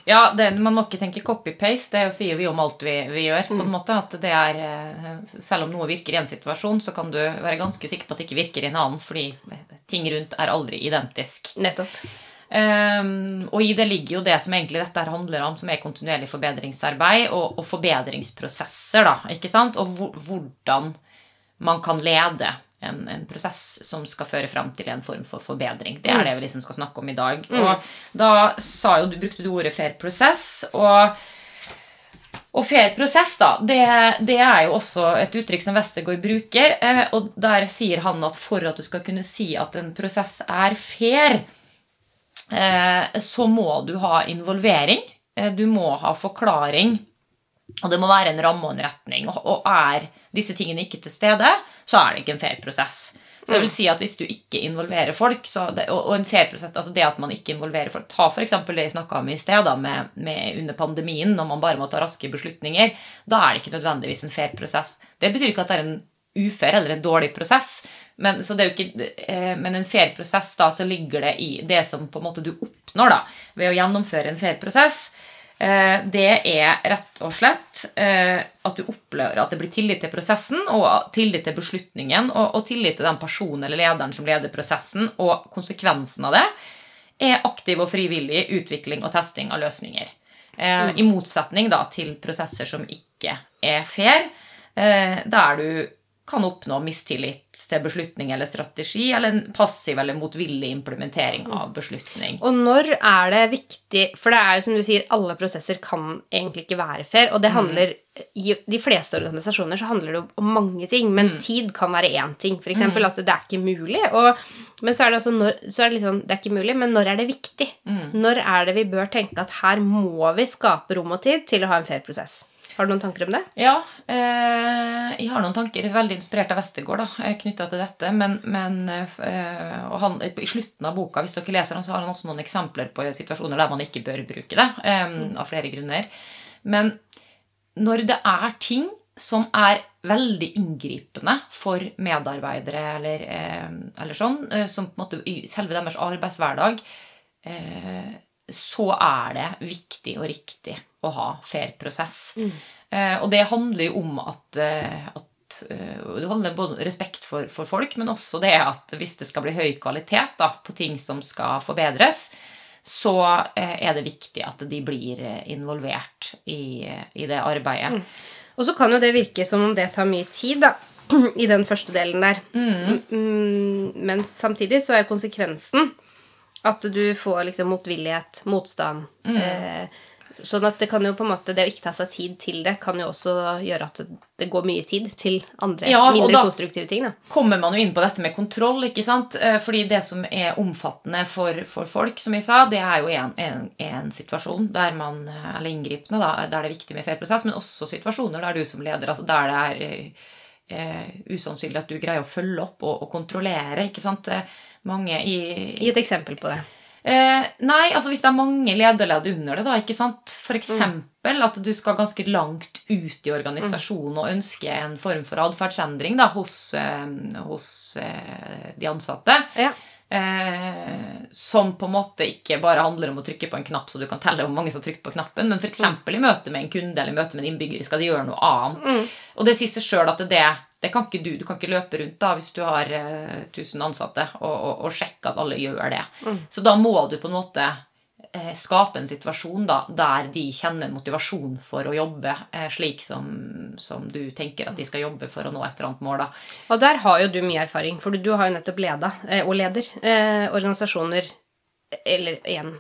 Ja, det, Man må ikke tenke copy-paste. Det sier vi om alt vi, vi gjør. på en måte, at det er, eh, Selv om noe virker i en situasjon, så kan du være ganske sikker på at det ikke virker i en annen, fordi ting rundt er aldri identisk. Nettopp. Um, og i det ligger jo det som egentlig dette her handler om, som er kontinuerlig forbedringsarbeid og, og forbedringsprosesser. da, ikke sant? Og hvor, hvordan man kan lede en, en prosess som skal føre fram til en form for forbedring. Det er det vi liksom skal snakke om i dag. Og da sa jo, du brukte du ordet fair prosess. og og fair prosess, da, det, det er jo også et uttrykk som Westergård bruker. eh, Og der sier han at for at du skal kunne si at en prosess er fair, eh, så må du ha involvering. eh, Du må ha forklaring. Og det må være en ramme og en retning. Og er disse tingene ikke til stede, så er det ikke en fair prosess. Så jeg vil si at Hvis du ikke involverer folk, så det, og, en fair prosess, altså det at man ikke involverer folk Ta f.eks. det jeg snakka om i sted, da, med, med under pandemien, når man bare må ta raske beslutninger. Da er det ikke nødvendigvis en fair prosess. Det betyr ikke at det er en ufair eller en dårlig prosess. Men, så det er jo ikke, eh, men en fair prosess, da, så ligger det i det som på en måte du oppnår da, ved å gjennomføre en fair prosess. Eh, det er rett og slett eh, at du opplever at det blir tillit til prosessen og tillit til beslutningen og, tillit til den personen eller lederen som leder prosessen, og konsekvensen av det er aktiv og frivillig utvikling og testing av løsninger. Eh, I motsetning da til prosesser som ikke er fair, eh, der du kan oppnå mistillit til beslutning eller strategi, eller en passiv eller motvillig implementering av beslutning. Og når er det viktig For det er jo som du sier, alle prosesser kan egentlig ikke være fair. Og det handler I de fleste organisasjoner så handler det om mange ting, men tid kan være én ting. F.eks. eksempel at det er ikke mulig. Og, men så er det også når, så er det litt sånn, det er ikke mulig, men når er det viktig? Når er det vi bør tenke at her må vi skape rom og tid til å ha en fair prosess? Har du noen tanker om det? Ja, eh, jeg har noen tanker veldig inspirert av Westergård knytta til dette. Men, men eh, og han, i slutten av boka, hvis dere leser den, så har han også noen eksempler på situasjoner der man ikke bør bruke det. Eh, av flere grunner. Men når det er ting som er veldig inngripende for medarbeidere, eller, eh, eller sånn, eh, som på en måte i selve deres arbeidshverdag, eh, så er det viktig og riktig å ha fair prosess. Eh, og det handler jo om at, eh, at eh, Det handler både respekt for, for folk, men også det at hvis det skal bli høy kvalitet da, på ting som skal forbedres, så eh, er det viktig at de blir involvert i, i det arbeidet. Og så kan jo det virke som om det tar mye tid, da. I den første delen der. Mm, men samtidig så er konsekvensen at du får liksom motvillighet, motstand. Eh, sånn at det kan jo på en måte, det å ikke ta seg tid til det, kan jo også gjøre at det går mye tid til andre Ja, mindre konstruktive ting. da. kommer man jo inn på dette med kontroll, ikke sant? Eh, Fordi det som er omfattende for, for folk, som jeg sa, det er jo en, en, en situasjon der man, eh, eller inngripende, da, der det er viktig med fair prosess, men også situasjoner der du som leder, altså der det er eh, eh, usannsynlig at du greier å følge opp og, og kontrollere, ikke sant? Eh, Mange i, Gi et eksempel på det. Eh, nei, altså hvis det er mange lederledd under det, da, ikke sant. For eksempel at du skal ganske langt ut i organisasjonen og ønske en form for atferdsendring hos, eh, hos eh, de ansatte. Ja. Eh, som på en måte ikke bare handler om å trykke på en knapp så du kan telle hvor mange som trykker på knappen, men f.eks. i møte med en kunde eller i møte med en innbygger skal de gjøre noe annet. Og det sier seg sjøl at det, er det kan ikke du. Du kan ikke løpe rundt da hvis du har eh, 1000 ansatte og, og, og sjekke at alle gjør det. Så da må du på en måte eh, skape en situasjon da, der de kjenner motivasjon for å jobbe eh, slik som, som du tenker at de skal jobbe for å nå et eller annet mål. da. Og der har jo du mye erfaring, for du har jo nettopp leda, eh, og leder, eh, organisasjoner eller igjen,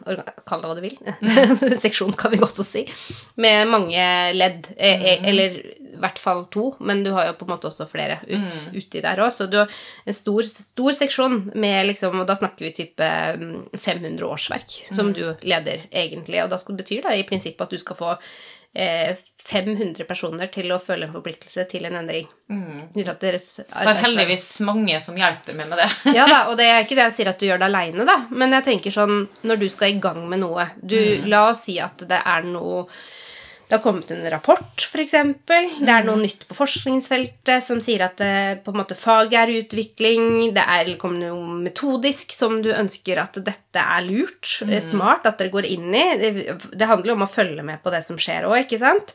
kall det hva du vil. Seksjon, kan vi godt også si. Med mange ledd. Eh, eh, Eller i hvert fall to, men du har jo på en måte også flere ut, uti der òg. Så du har en stor, stor seksjon med liksom Og da snakker vi type mm, 500 årsverk som du leder, egentlig. Og da skal det betyr det i prinsippet at du skal få eh, 500 personer til å føle en forpliktelse til en endring. Mm. Det er heldigvis mange som hjelper meg med det. Ja da, og det er ikke det jeg sier at du gjør det aleine, da. Men jeg tenker sånn, når du skal i gang med noe du, La oss si at det er noe det har kommet en rapport, f.eks. Det er noe nytt på forskningsfeltet som sier at det på en måte faget er i utvikling. Det er kommer noe metodisk som du ønsker at dette er lurt, mm. smart, at dere går inn i. Det, det handler jo om å følge med på det som skjer òg, ikke sant?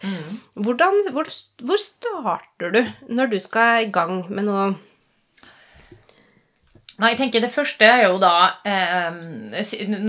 Hvordan, hvor, hvor starter du når du skal i gang med noe Nei, jeg tenker Det første er jo da eh,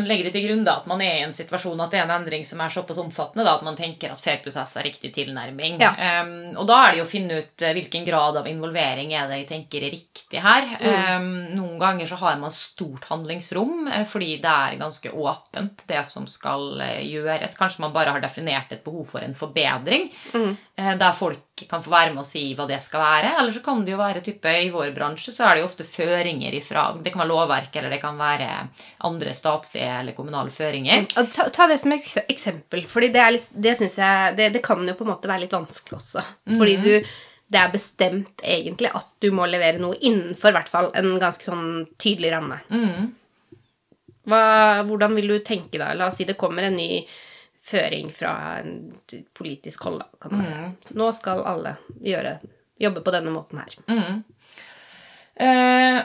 legger det til grunn da at man er i en situasjon at det er en endring som er såpass omfattende da, at man tenker at fair prosess er riktig tilnærming. Ja. Um, og da er det jo å finne ut eh, hvilken grad av involvering er det jeg tenker er riktig her. Eh, noen ganger så har man stort handlingsrom eh, fordi det er ganske åpent, det som skal eh, gjøres. Kanskje man bare har definert et behov for en forbedring, Mm. der folk kan få være med og si hva det skal være. Eller så kan det jo være type I vår bransje så er det jo ofte føringer ifra Det kan være lovverk, eller det kan være andre statlige eller kommunale føringer. Ja, Ta, ta det som et eksempel, fordi det, litt, det jeg det, det kan jo på en måte være litt vanskelig også. Fordi du det er bestemt egentlig at du må levere noe innenfor hvert fall en ganske sånn tydelig ramme. Hva, hvordan vil du tenke da? La oss si det kommer en ny føring fra en politisk hold. Kan det være. Nå skal alle gjøre, jobbe på denne måten her. Eh,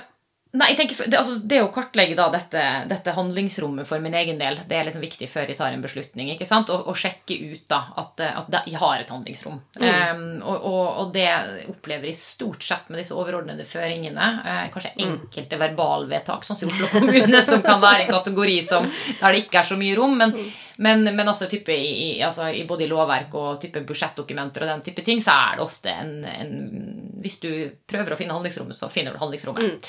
nei, jeg tenker, det, altså, det å kartlegge da dette, dette handlingsrommet for min egen del, det er liksom viktig før jeg tar en beslutning. ikke sant? Og, og sjekke ut da at, eh, at jeg har et handlingsrom. Eh, og, og, og det opplever jeg stort sett med disse overordnede føringene. Uh, kanskje enkelte verbalvedtak, sånn som Oslo kommune, som kan være en kategori som, der det ikke er så mye rom. men men, men altså, type i, i, altså, i både i lovverk og type budsjettdokumenter og den type ting, så er det ofte en, en Hvis du prøver å finne handlingsrommet, så finner du handlingsrommet.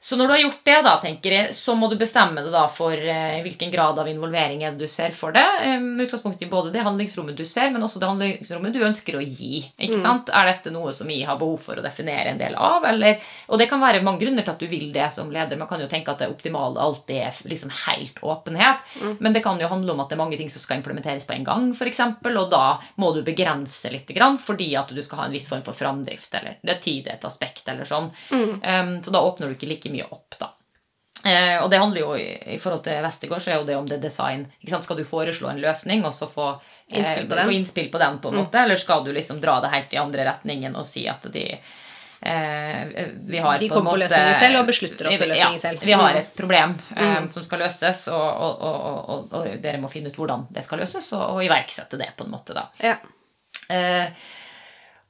Så når du har gjort det, da, tenker jeg, så må du bestemme deg da for eh, hvilken grad av involvering er det du ser for deg. eh, Med utgangspunkt i både det handlingsrommet du ser, men også det handlingsrommet du ønsker å gi. ikke sant? Er dette noe som jeg har behov for å definere en del av? Eller, og det kan være mange grunner til at du vil det som leder. Man kan jo tenke at det optimale alltid er liksom helt åpenhet. Men det kan jo handle om at det er mange ting som skal implementeres på en gang, f.eks. Og da må du begrense litt, grann, fordi at du skal ha en viss form for framdrift. Eller det er tid et aspekt, eller sånn. Um, så da åpner du ikke like mye opp, da. Eh, og det handler jo i, forhold til Vestegård så er jo det om det er design. Skal du foreslå en løsning, og så få eh, Innspill på den. innspill på den, på en måte? Eller skal du liksom dra det helt i andre retningen og si at de eh, vi har De på en kommer på løsningen selv og beslutter også løsningen ja, selv. Vi har Mm. et problem eh, som skal løses, og, og, og, og, dere må finne ut hvordan det skal løses, og, iverksette det, på en måte, da. Ja. Eh,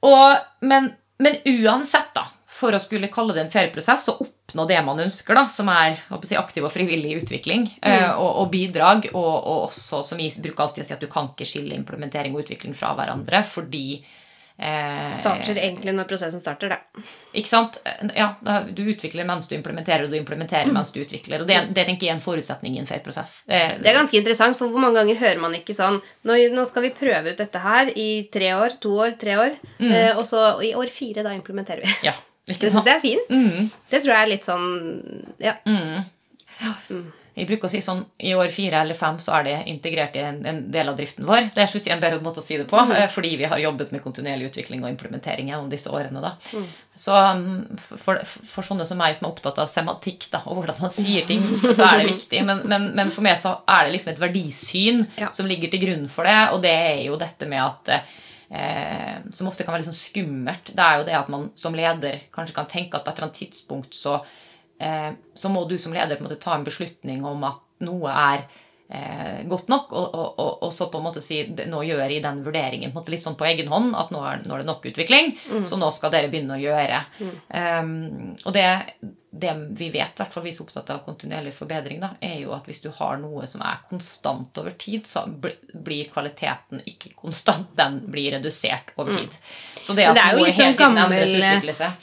og, men, men uansett, da, for å skulle kalle det en fair prosess og oppnå det man ønsker, da, som er si, aktiv og frivillig utvikling mm. og, og bidrag, og, og også, som jeg bruker alltid å si, at du kan ikke skille implementering og utvikling fra hverandre, fordi eh, Starter egentlig når prosessen starter, det. Ikke sant? Ja, Du utvikler mens du implementerer, og du implementerer mens du utvikler. og Det, det tenker jeg er en forutsetning i en fair prosess. Eh, Det er ganske interessant, for hvor mange ganger hører man ikke sånn Nå, nå skal vi prøve ut dette her i tre år, to år, tre år, eh, og så i år fire, da implementerer vi. ja, ikke Det syns jeg er fint. Mm, Det tror jeg er litt sånn Ja. jeg bruker å si sånn i år fire eller fem så er det integrert i en, en del av driften vår. Det er er en bedre måte å si det på, mm. fordi vi har jobbet med kontinuerlig utvikling og implementering gjennom disse årene. da. Så um, for, for sånne som meg som er opptatt av semantikk da, og hvordan man sier ting, så, så er det viktig. Men, men, men for meg så er det liksom et verdisyn Ja. som ligger til grunn for det, og det er jo dette med at eh, Som ofte kan være litt sånn skummelt. Det er jo det at man som leder kanskje kan tenke at på et eller annet tidspunkt så, eh, så må du som leder på en måte ta en beslutning om at noe er eh, godt nok, og, og, og, så på en måte si nå gjør jeg den vurderingen på måte litt sånn på egen hånd at nå er, nå er det nok utvikling, så nå skal dere begynne å gjøre. Um, og det, det vi vet, i hvert fall vi som er opptatt av kontinuerlig forbedring, da, er jo at hvis du har noe som er konstant over tid, så blir kvaliteten ikke konstant, den blir redusert over tid. Så det at det er jo litt sånn gammel-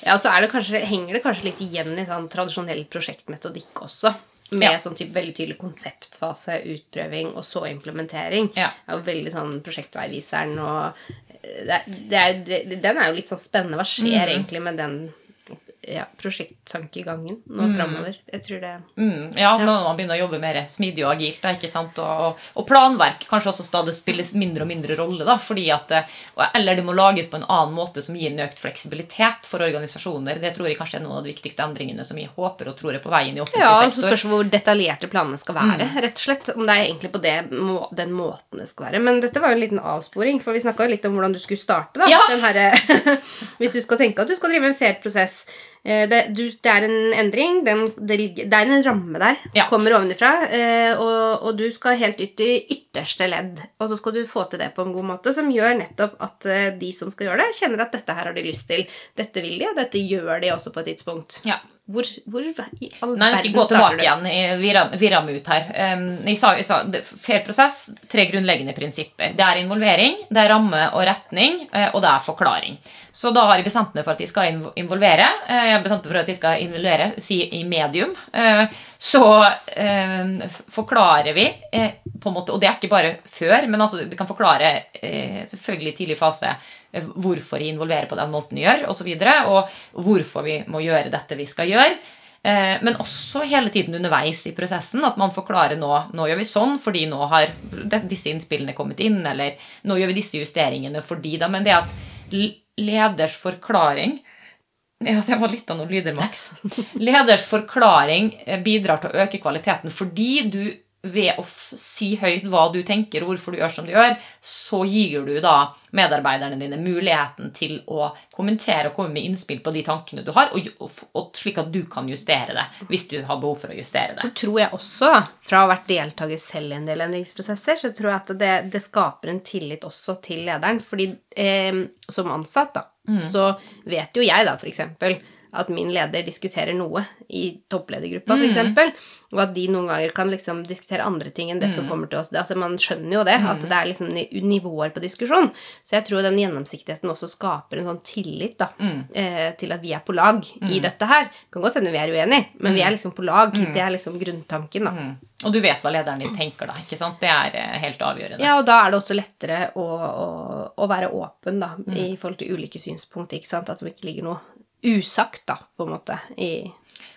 Ja, så det kanskje, henger det kanskje litt igjen i sånn tradisjonell prosjektmetodikk også. Med Ja. sånn type veldig tydelig konseptfase, utprøving og så implementering. Ja. Det er jo veldig sånn prosjektveiviseren og eh, det, er- det er, det, Den er jo litt sånn spennende. Hva skjer Mm. egentlig med den ja, prosjekttankegangen nå framover? Jeg tror det Mm, ja, når man begynner å jobbe mer smidig og agilt, da, ikke sant? Og, og, planverk kanskje også stadig spilles mindre og mindre rolle, da, fordi at eh, Eller det må lages på en annen måte som gir en økt fleksibilitet for organisasjoner. Det tror jeg kanskje er noen av de viktigste endringene som jeg håper og tror er på vei inn i offentlig Ja, og så sektor. spørs hvor detaljerte planene skal være. Mm. rett og slett. Om det er egentlig på det, må- den måten det skal være. Men dette var jo en liten avsporing, for vi snakka litt om hvordan du skulle starte. da. Ja. Den her, hvis du skal tenke at du skal drive en fair prosess. Eh, Det, du, det er en endring. Den, det, det er en ramme der. Ja. Kommer ovenifra. eh, Og, og du skal helt ut i ytterste ledd. Og så skal du få til det på en god måte, som gjør nettopp at eh, de som skal gjøre det, kjenner at dette her har de lyst til. Dette vil de, og dette gjør de også på et tidspunkt. Ja. Hvor, hvor i all Nei, jeg skal gå tilbake igjen. Vi rammer, ut her. Um, jeg sa, jeg sa Fair prosess, tre grunnleggende prinsipper. Det er involvering, det er ramme og retning, eh, og det er forklaring. Så da har jeg bestemt meg for at jeg skal involvere. Eh, Jeg har bestemt meg for at jeg skal involvere, si i medium. Eh, Så forklarer vi på en måte, og det er ikke bare før, men altså, du kan forklare selvfølgelig i tidlig fase hvorfor jeg involverer på den måten jeg gjør, osv., og, så videre, og hvorfor vi må gjøre dette vi skal gjøre. Eh, Men også hele tiden underveis i prosessen at man forklarer nå nå gjør vi sånn fordi nå har disse innspillene kommet inn, eller nå gjør vi disse justeringene fordi da. Men det at leders forklaring ja, det var litt av noen lyder, Max. Leders forklaring eh, bidrar til å øke kvaliteten fordi du ved å si høyt hva du tenker og hvorfor du gjør som du gjør, så gir du da medarbeiderne dine muligheten til å kommentere og komme med innspill på de tankene du har, og, og, slik at du kan justere det hvis du har behov for å justere det. Så tror jeg også, fra å ha vært deltaker selv i en del endringsprosesser, så tror jeg at det, det skaper en tillit også til lederen. Fordi eh, som ansatt, da, så vet jo jeg da for eksempel at min leder diskuterer noe i toppledergruppa, for eksempel, og at de noen ganger kan liksom diskutere andre ting enn det som kommer til oss. Det, altså Man skjønner jo det, at det er liksom nivåer på diskusjon. Så jeg tror den gjennomsiktigheten også skaper en sånn tillit da, eh, til at vi er på lag i dette her. Det Kan godt hende vi er uenige, men vi er liksom på lag. Det er liksom grunntanken, da. Mm. Og du vet hva lederen din tenker, da. ikke sant? Det er eh, helt avgjørende. Ja, og da er det også lettere å, å, å være åpen da, i forhold til ulike synspunkter. ikke sant? At det ikke ligger noe usagt, da, på en måte. i...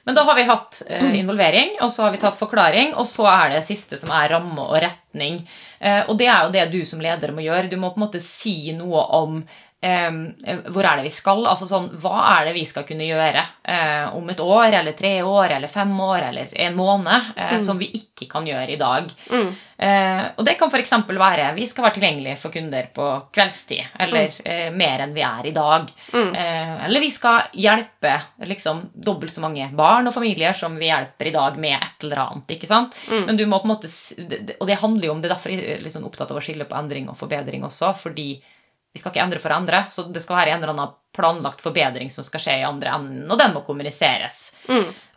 Men da har vi hatt eh, involvering, og så har vi tatt forklaring, og så er det siste som er ramme og retning. Eh, og det er jo det du som leder må gjøre. Du må på en måte si noe om hvor er det vi skal? Altså sånn, Hva er det vi skal kunne gjøre eh, om et år, eller tre år, eller fem år, eller en måned, eh, som vi ikke kan gjøre i dag? Eh, og det kan f.eks. være vi skal være tilgjengelige for kunder på kveldstid, eller eh, mer enn vi er i dag. Eh, eller vi skal hjelpe liksom, dobbelt så mange barn og familier som vi hjelper i dag med et eller annet. ikke sant? Men du må på en måte, Og det handler jo om det er derfor jeg er sånn opptatt av å skille på endring og forbedring også, fordi vi skal ikke endre for å endre, så det skal være en eller annen planlagt forbedring som skal skje i andre enden, og den må kommuniseres.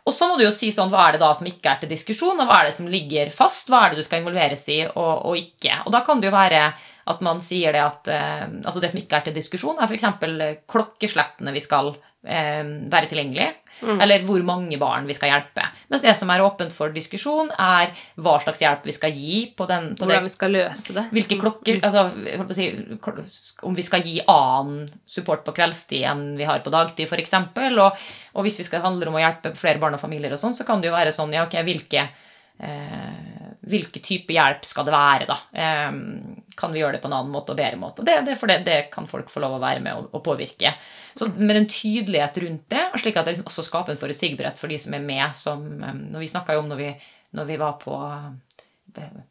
Og så må du jo si sånn, hva er det da som ikke er til diskusjon, og hva er det som ligger fast, hva er det du skal involveres i og, og ikke. Og da kan det jo være At man sier det at eh, altså det som ikke er til diskusjon, er f.eks. klokkeslettene vi skal eh, være tilgjengelige. Eller hvor mange barn vi skal hjelpe. Mens det som er åpent for diskusjon, er hva slags hjelp vi skal gi på, den, på det Hvordan vi skal løse det. hvilke klokker altså, jeg holdt på å si, Om vi skal gi annen support på kveldstid enn vi har på dagtid, f.eks. Og, og hvis vi skal handle om å hjelpe flere barn og familier, og sånn, så kan det jo være sånn ja, ok, hvilke, eh, hvilke type hjelp skal det være, da? Eh, kan vi gjøre det på en annen måte og bedre måte? Det, det, for det, det kan folk få lov å være med og, påvirke. Så med en tydelighet rundt det, slik at det liksom også skaper en forutsigbarhet for de som er med, som eh, Når vi snakka om når vi, når vi var på eh,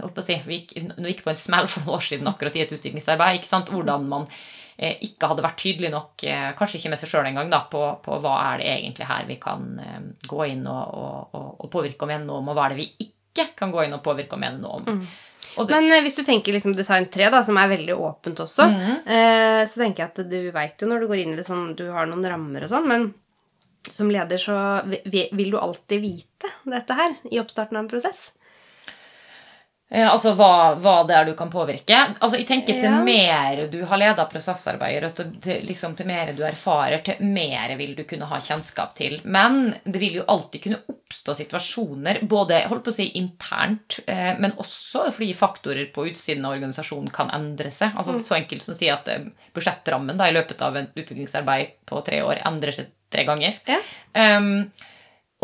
holdt på å si, vi gikk, vi gikk på en smell for noen år siden akkurat i et utviklingsarbeid. ikke sant, Hvordan man eh, ikke hadde vært tydelig nok, eh, kanskje ikke med seg sjøl engang, da, på, på hva er det egentlig her vi kan eh, gå inn og, og, og påvirke om igjen, og hva er det vi ikke kan gå inn og påvirke og mene noe om. Og det, Men eh, hvis du tenker liksom design 3, da, som er veldig åpent også, mm. eh, så tenker jeg at du veit jo når du går inn i det sånn, du har noen rammer og sånn, men som leder så vil du alltid vite dette her i oppstarten av en prosess. Eh, Altså hva, hva det er du kan påvirke. Altså jeg tenker Til Ja. mer du har leda prosessarbeider, til, til, liksom, til mer du erfarer, til mer vil du kunne ha kjennskap til. Men det vil jo alltid kunne oppstå situasjoner, både holdt på å si internt, eh, men også fordi faktorer på utsiden av organisasjonen kan endre seg. Altså Så enkelt som å si at eh, budsjettrammen da, i løpet av et utviklingsarbeid på tre år endrer seg tre ganger. Ja. Um,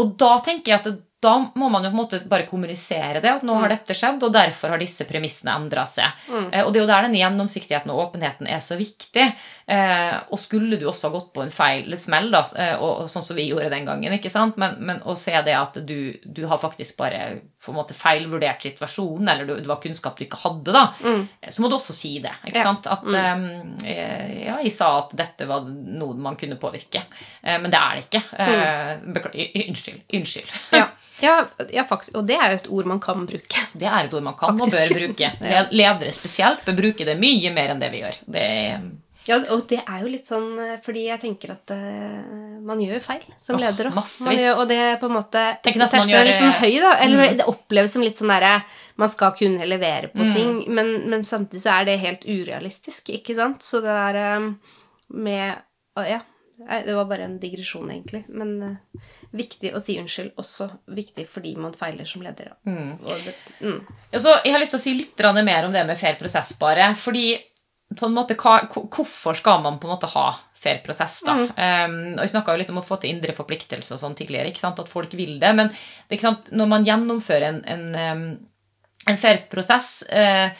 og da tenker jeg at det, da må man jo på en måte bare kommunisere det, at nå har dette skjedd, og derfor har disse premissene endra seg. Mm. Eh, og det er jo der den gjennomsiktigheten og åpenheten er så viktig. Eh, og skulle du også ha gått på en feil smell, da, eh, og, og sånn som vi gjorde den gangen, ikke sant? Men, men å se det at du, du har faktisk bare på en måte feilvurdert situasjonen, eller du, det var kunnskap du ikke hadde, da, Mm. så må du også si det. ikke Ja. sant? At eh, ja, jeg sa at dette var noe man kunne påvirke, eh, men det er det ikke. Eh, bekla- Unnskyld. Unnskyld. Ja, ja, ja, faktisk. Og det er jo et ord man kan bruke. Det er et ord man kan og bør bruke. Ledere spesielt bør bruke det mye mer enn det vi gjør. Det er, Ja, og det er jo litt sånn eh, fordi jeg tenker at uh, man gjør jo feil som oh, leder. Gjør, og det er på en måte terskelen er litt sånn høy, da. Eller Mm. det oppleves som litt sånn derre Man skal kunne levere på Mm. ting, men, men samtidig så er det helt urealistisk, ikke sant? Så det der um, med uh, Ja. Det var bare en digresjon, egentlig. Men uh, viktig å si unnskyld. Også viktig fordi man feiler som leder. mm. Det, mm. Ja, så jeg har lyst til å si litt mer om det med fair prosess, bare. Fordi på en måte, hva, hvorfor skal man på en måte ha fair prosess, da? Um, og Vi snakka litt om å få til indre forpliktelse og sånn tidligere, ikke sant? at folk vil det. Men det, når man gjennomfører en, en, um, en fair prosess uh,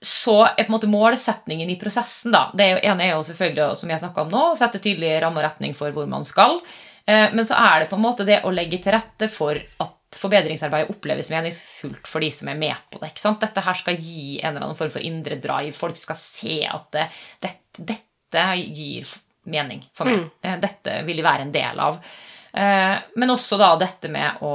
så er på en måte målsetningen i prosessen da, det ene er jo selvfølgelig, som jeg om nå, å sette tydelig ramme og retning for hvor man skal. Eh, Men så er det på en måte det å legge til rette for at forbedringsarbeidet oppleves meningsfullt for de som er med på det. ikke sant? Dette her skal gi en eller annen form for indre drive. Folk skal se at det, det, dette gir mening for meg. Mm. Dette vil de være en del av. Eh, Men også da dette med å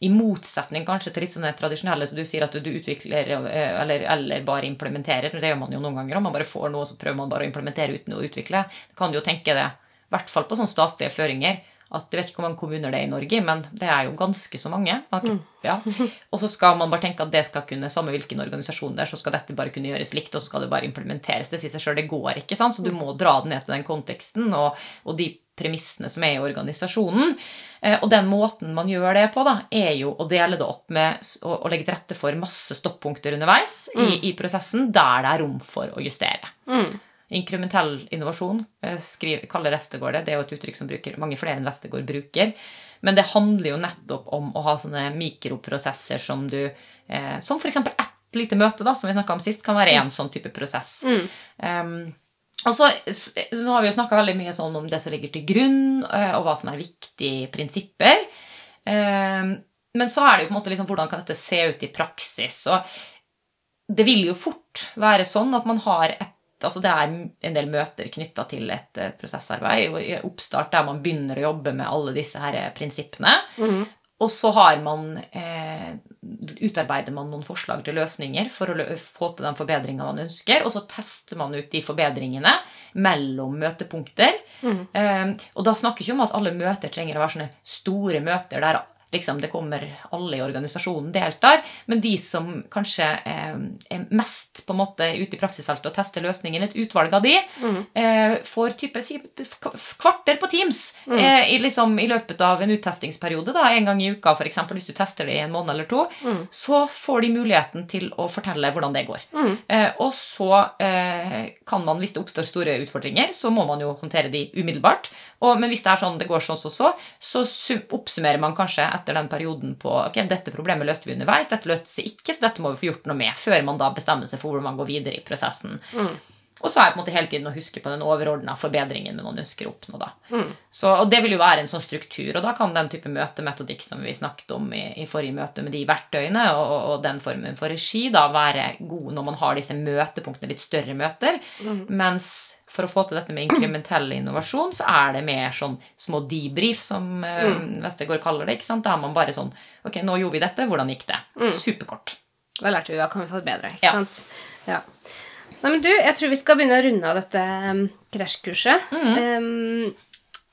i motsetning kanskje til litt sånne tradisjonelle så du sier at du, du utvikler eh, eller, eller bare implementerer. Det gjør man jo noen ganger. òg. Man bare får noe, så prøver man bare å implementere uten å utvikle. Du kan jo tenke det, i hvert fall på sånne statlige føringer, at Jeg vet ikke hvor mange kommuner det er i Norge, men det er jo ganske så mange. At, ja. Og så skal man bare tenke at det skal kunne, samme hvilken organisasjon det er, så skal dette bare kunne gjøres likt, og så skal det bare implementeres. Det sier seg sjøl, det går ikke. sant? Så du må dra det ned til den konteksten og, og de premissene som er i organisasjonen. Eh, Og den måten man gjør det på, da, er jo å dele det opp med å, legge til rette for masse stoppunkter underveis i, i prosessen der det er rom for å justere. Mm. Inkrementell innovasjon eh, skriver, kaller Vestegård det. Det er jo et uttrykk som bruker, mange flere enn Vestegård bruker. Men det handler jo nettopp om å ha sånne mikroprosesser som du eh, Som f.eks. ett lite møte, da, som vi snakka om sist, kan være en sånn type prosess. Mm. Um, og så, Nå har vi jo snakka veldig mye sånn om det som ligger til grunn, eh, og hva som er viktige prinsipper. Um, men så er det jo på en måte liksom, hvordan kan dette se ut i praksis? Og det vil jo fort være sånn at man har et Altså det er en del møter knytta til et eh, prosessarbeid og oppstart der man begynner å jobbe med alle disse her eh, prinsippene. Mm. Og så har man eh, utarbeider man noen forslag til løsninger for å få til den forbedringa man ønsker, og så tester man ut de forbedringene mellom møtepunkter. Mm. Eh, og da snakker vi ikke om at alle møter trenger å være sånne store møter der liksom, det kommer alle i organisasjonen deltar, men de som kanskje eh, er mest på en måte ute i praksisfeltet og tester løsningen, et utvalg av de, eh, får type si, kvarter på Teams eh, i, liksom, i løpet av en uttestingsperiode, da, en gang i uka f.eks., hvis du tester det i en måned eller to, så får de muligheten til å fortelle hvordan det går. Eh, og så eh, kan man, hvis det oppstår store utfordringer, så må man jo håndtere de umiddelbart. Og, men hvis det er sånn det går sånn så så, så oppsummerer man kanskje etter den perioden på ok, dette problemet løste vi underveis, dette løste seg ikke, så dette må vi få gjort noe med, før man da bestemmer seg for hvordan man går videre i prosessen. Og så er det på en måte hele tiden å huske på den overordna forbedringen man ønsker å oppnå. da. Så, og det vil jo være en sånn struktur, og da kan den type møtemetodikk som vi snakket om i, i forrige møte med de verktøyene, og, og, den formen for regi, da være god når man har disse møtepunktene, litt større møter. Mens for å få til dette med inkrementell innovasjon, så er det mer sånn små debrief, som mm. Vestegård kaller det. ikke sant? Da er man bare sånn Ok, nå gjorde vi dette. Hvordan gikk det? Superkort. Hva lærte vi? Hva kan vi få bedre? Ikke Ja. sant? Ja. Nei, men du, jeg tror vi skal begynne å runde av dette um, Mm. Um,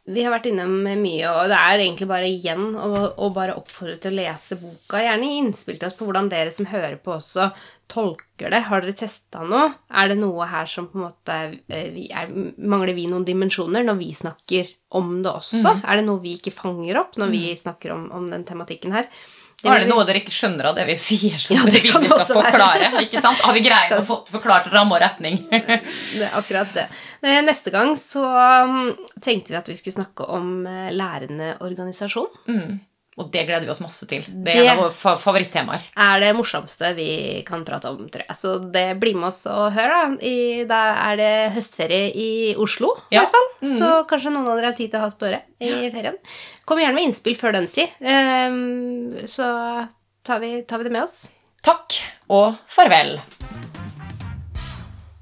vi har vært innom mye, og det er egentlig bare igjen å, bare oppfordre til å lese boka. Gjerne innspill til oss på hvordan dere som hører på også tolker det. Har dere testa noe? Er det noe her som på en måte eh, vi er, Mangler vi noen dimensjoner når vi snakker om det også? Er det noe vi ikke fanger opp når vi snakker om, om den tematikken her? Det Er det noe dere ikke skjønner av det vi sier, som Ja, det vi skal forklare? ikke sant? Har vi greid å få forklart ramme og retning? Det er akkurat det. Eh, Neste gang så mm, tenkte vi at vi skulle snakke om eh, lærende organisasjon. Mm. Og det gleder vi oss masse til. Det Det- er en av våre fa favorittemaer. Er det morsomste vi kan prate om, tror jeg. Så det blir med oss og hør, da. I, da er det høstferie i Oslo, i Ja. hvert fall. Så kanskje noen av dere har tid til å ha spørre i ferien. Kom gjerne med innspill før den tid. Um, så tar vi, tar vi det med oss. Takk og farvel.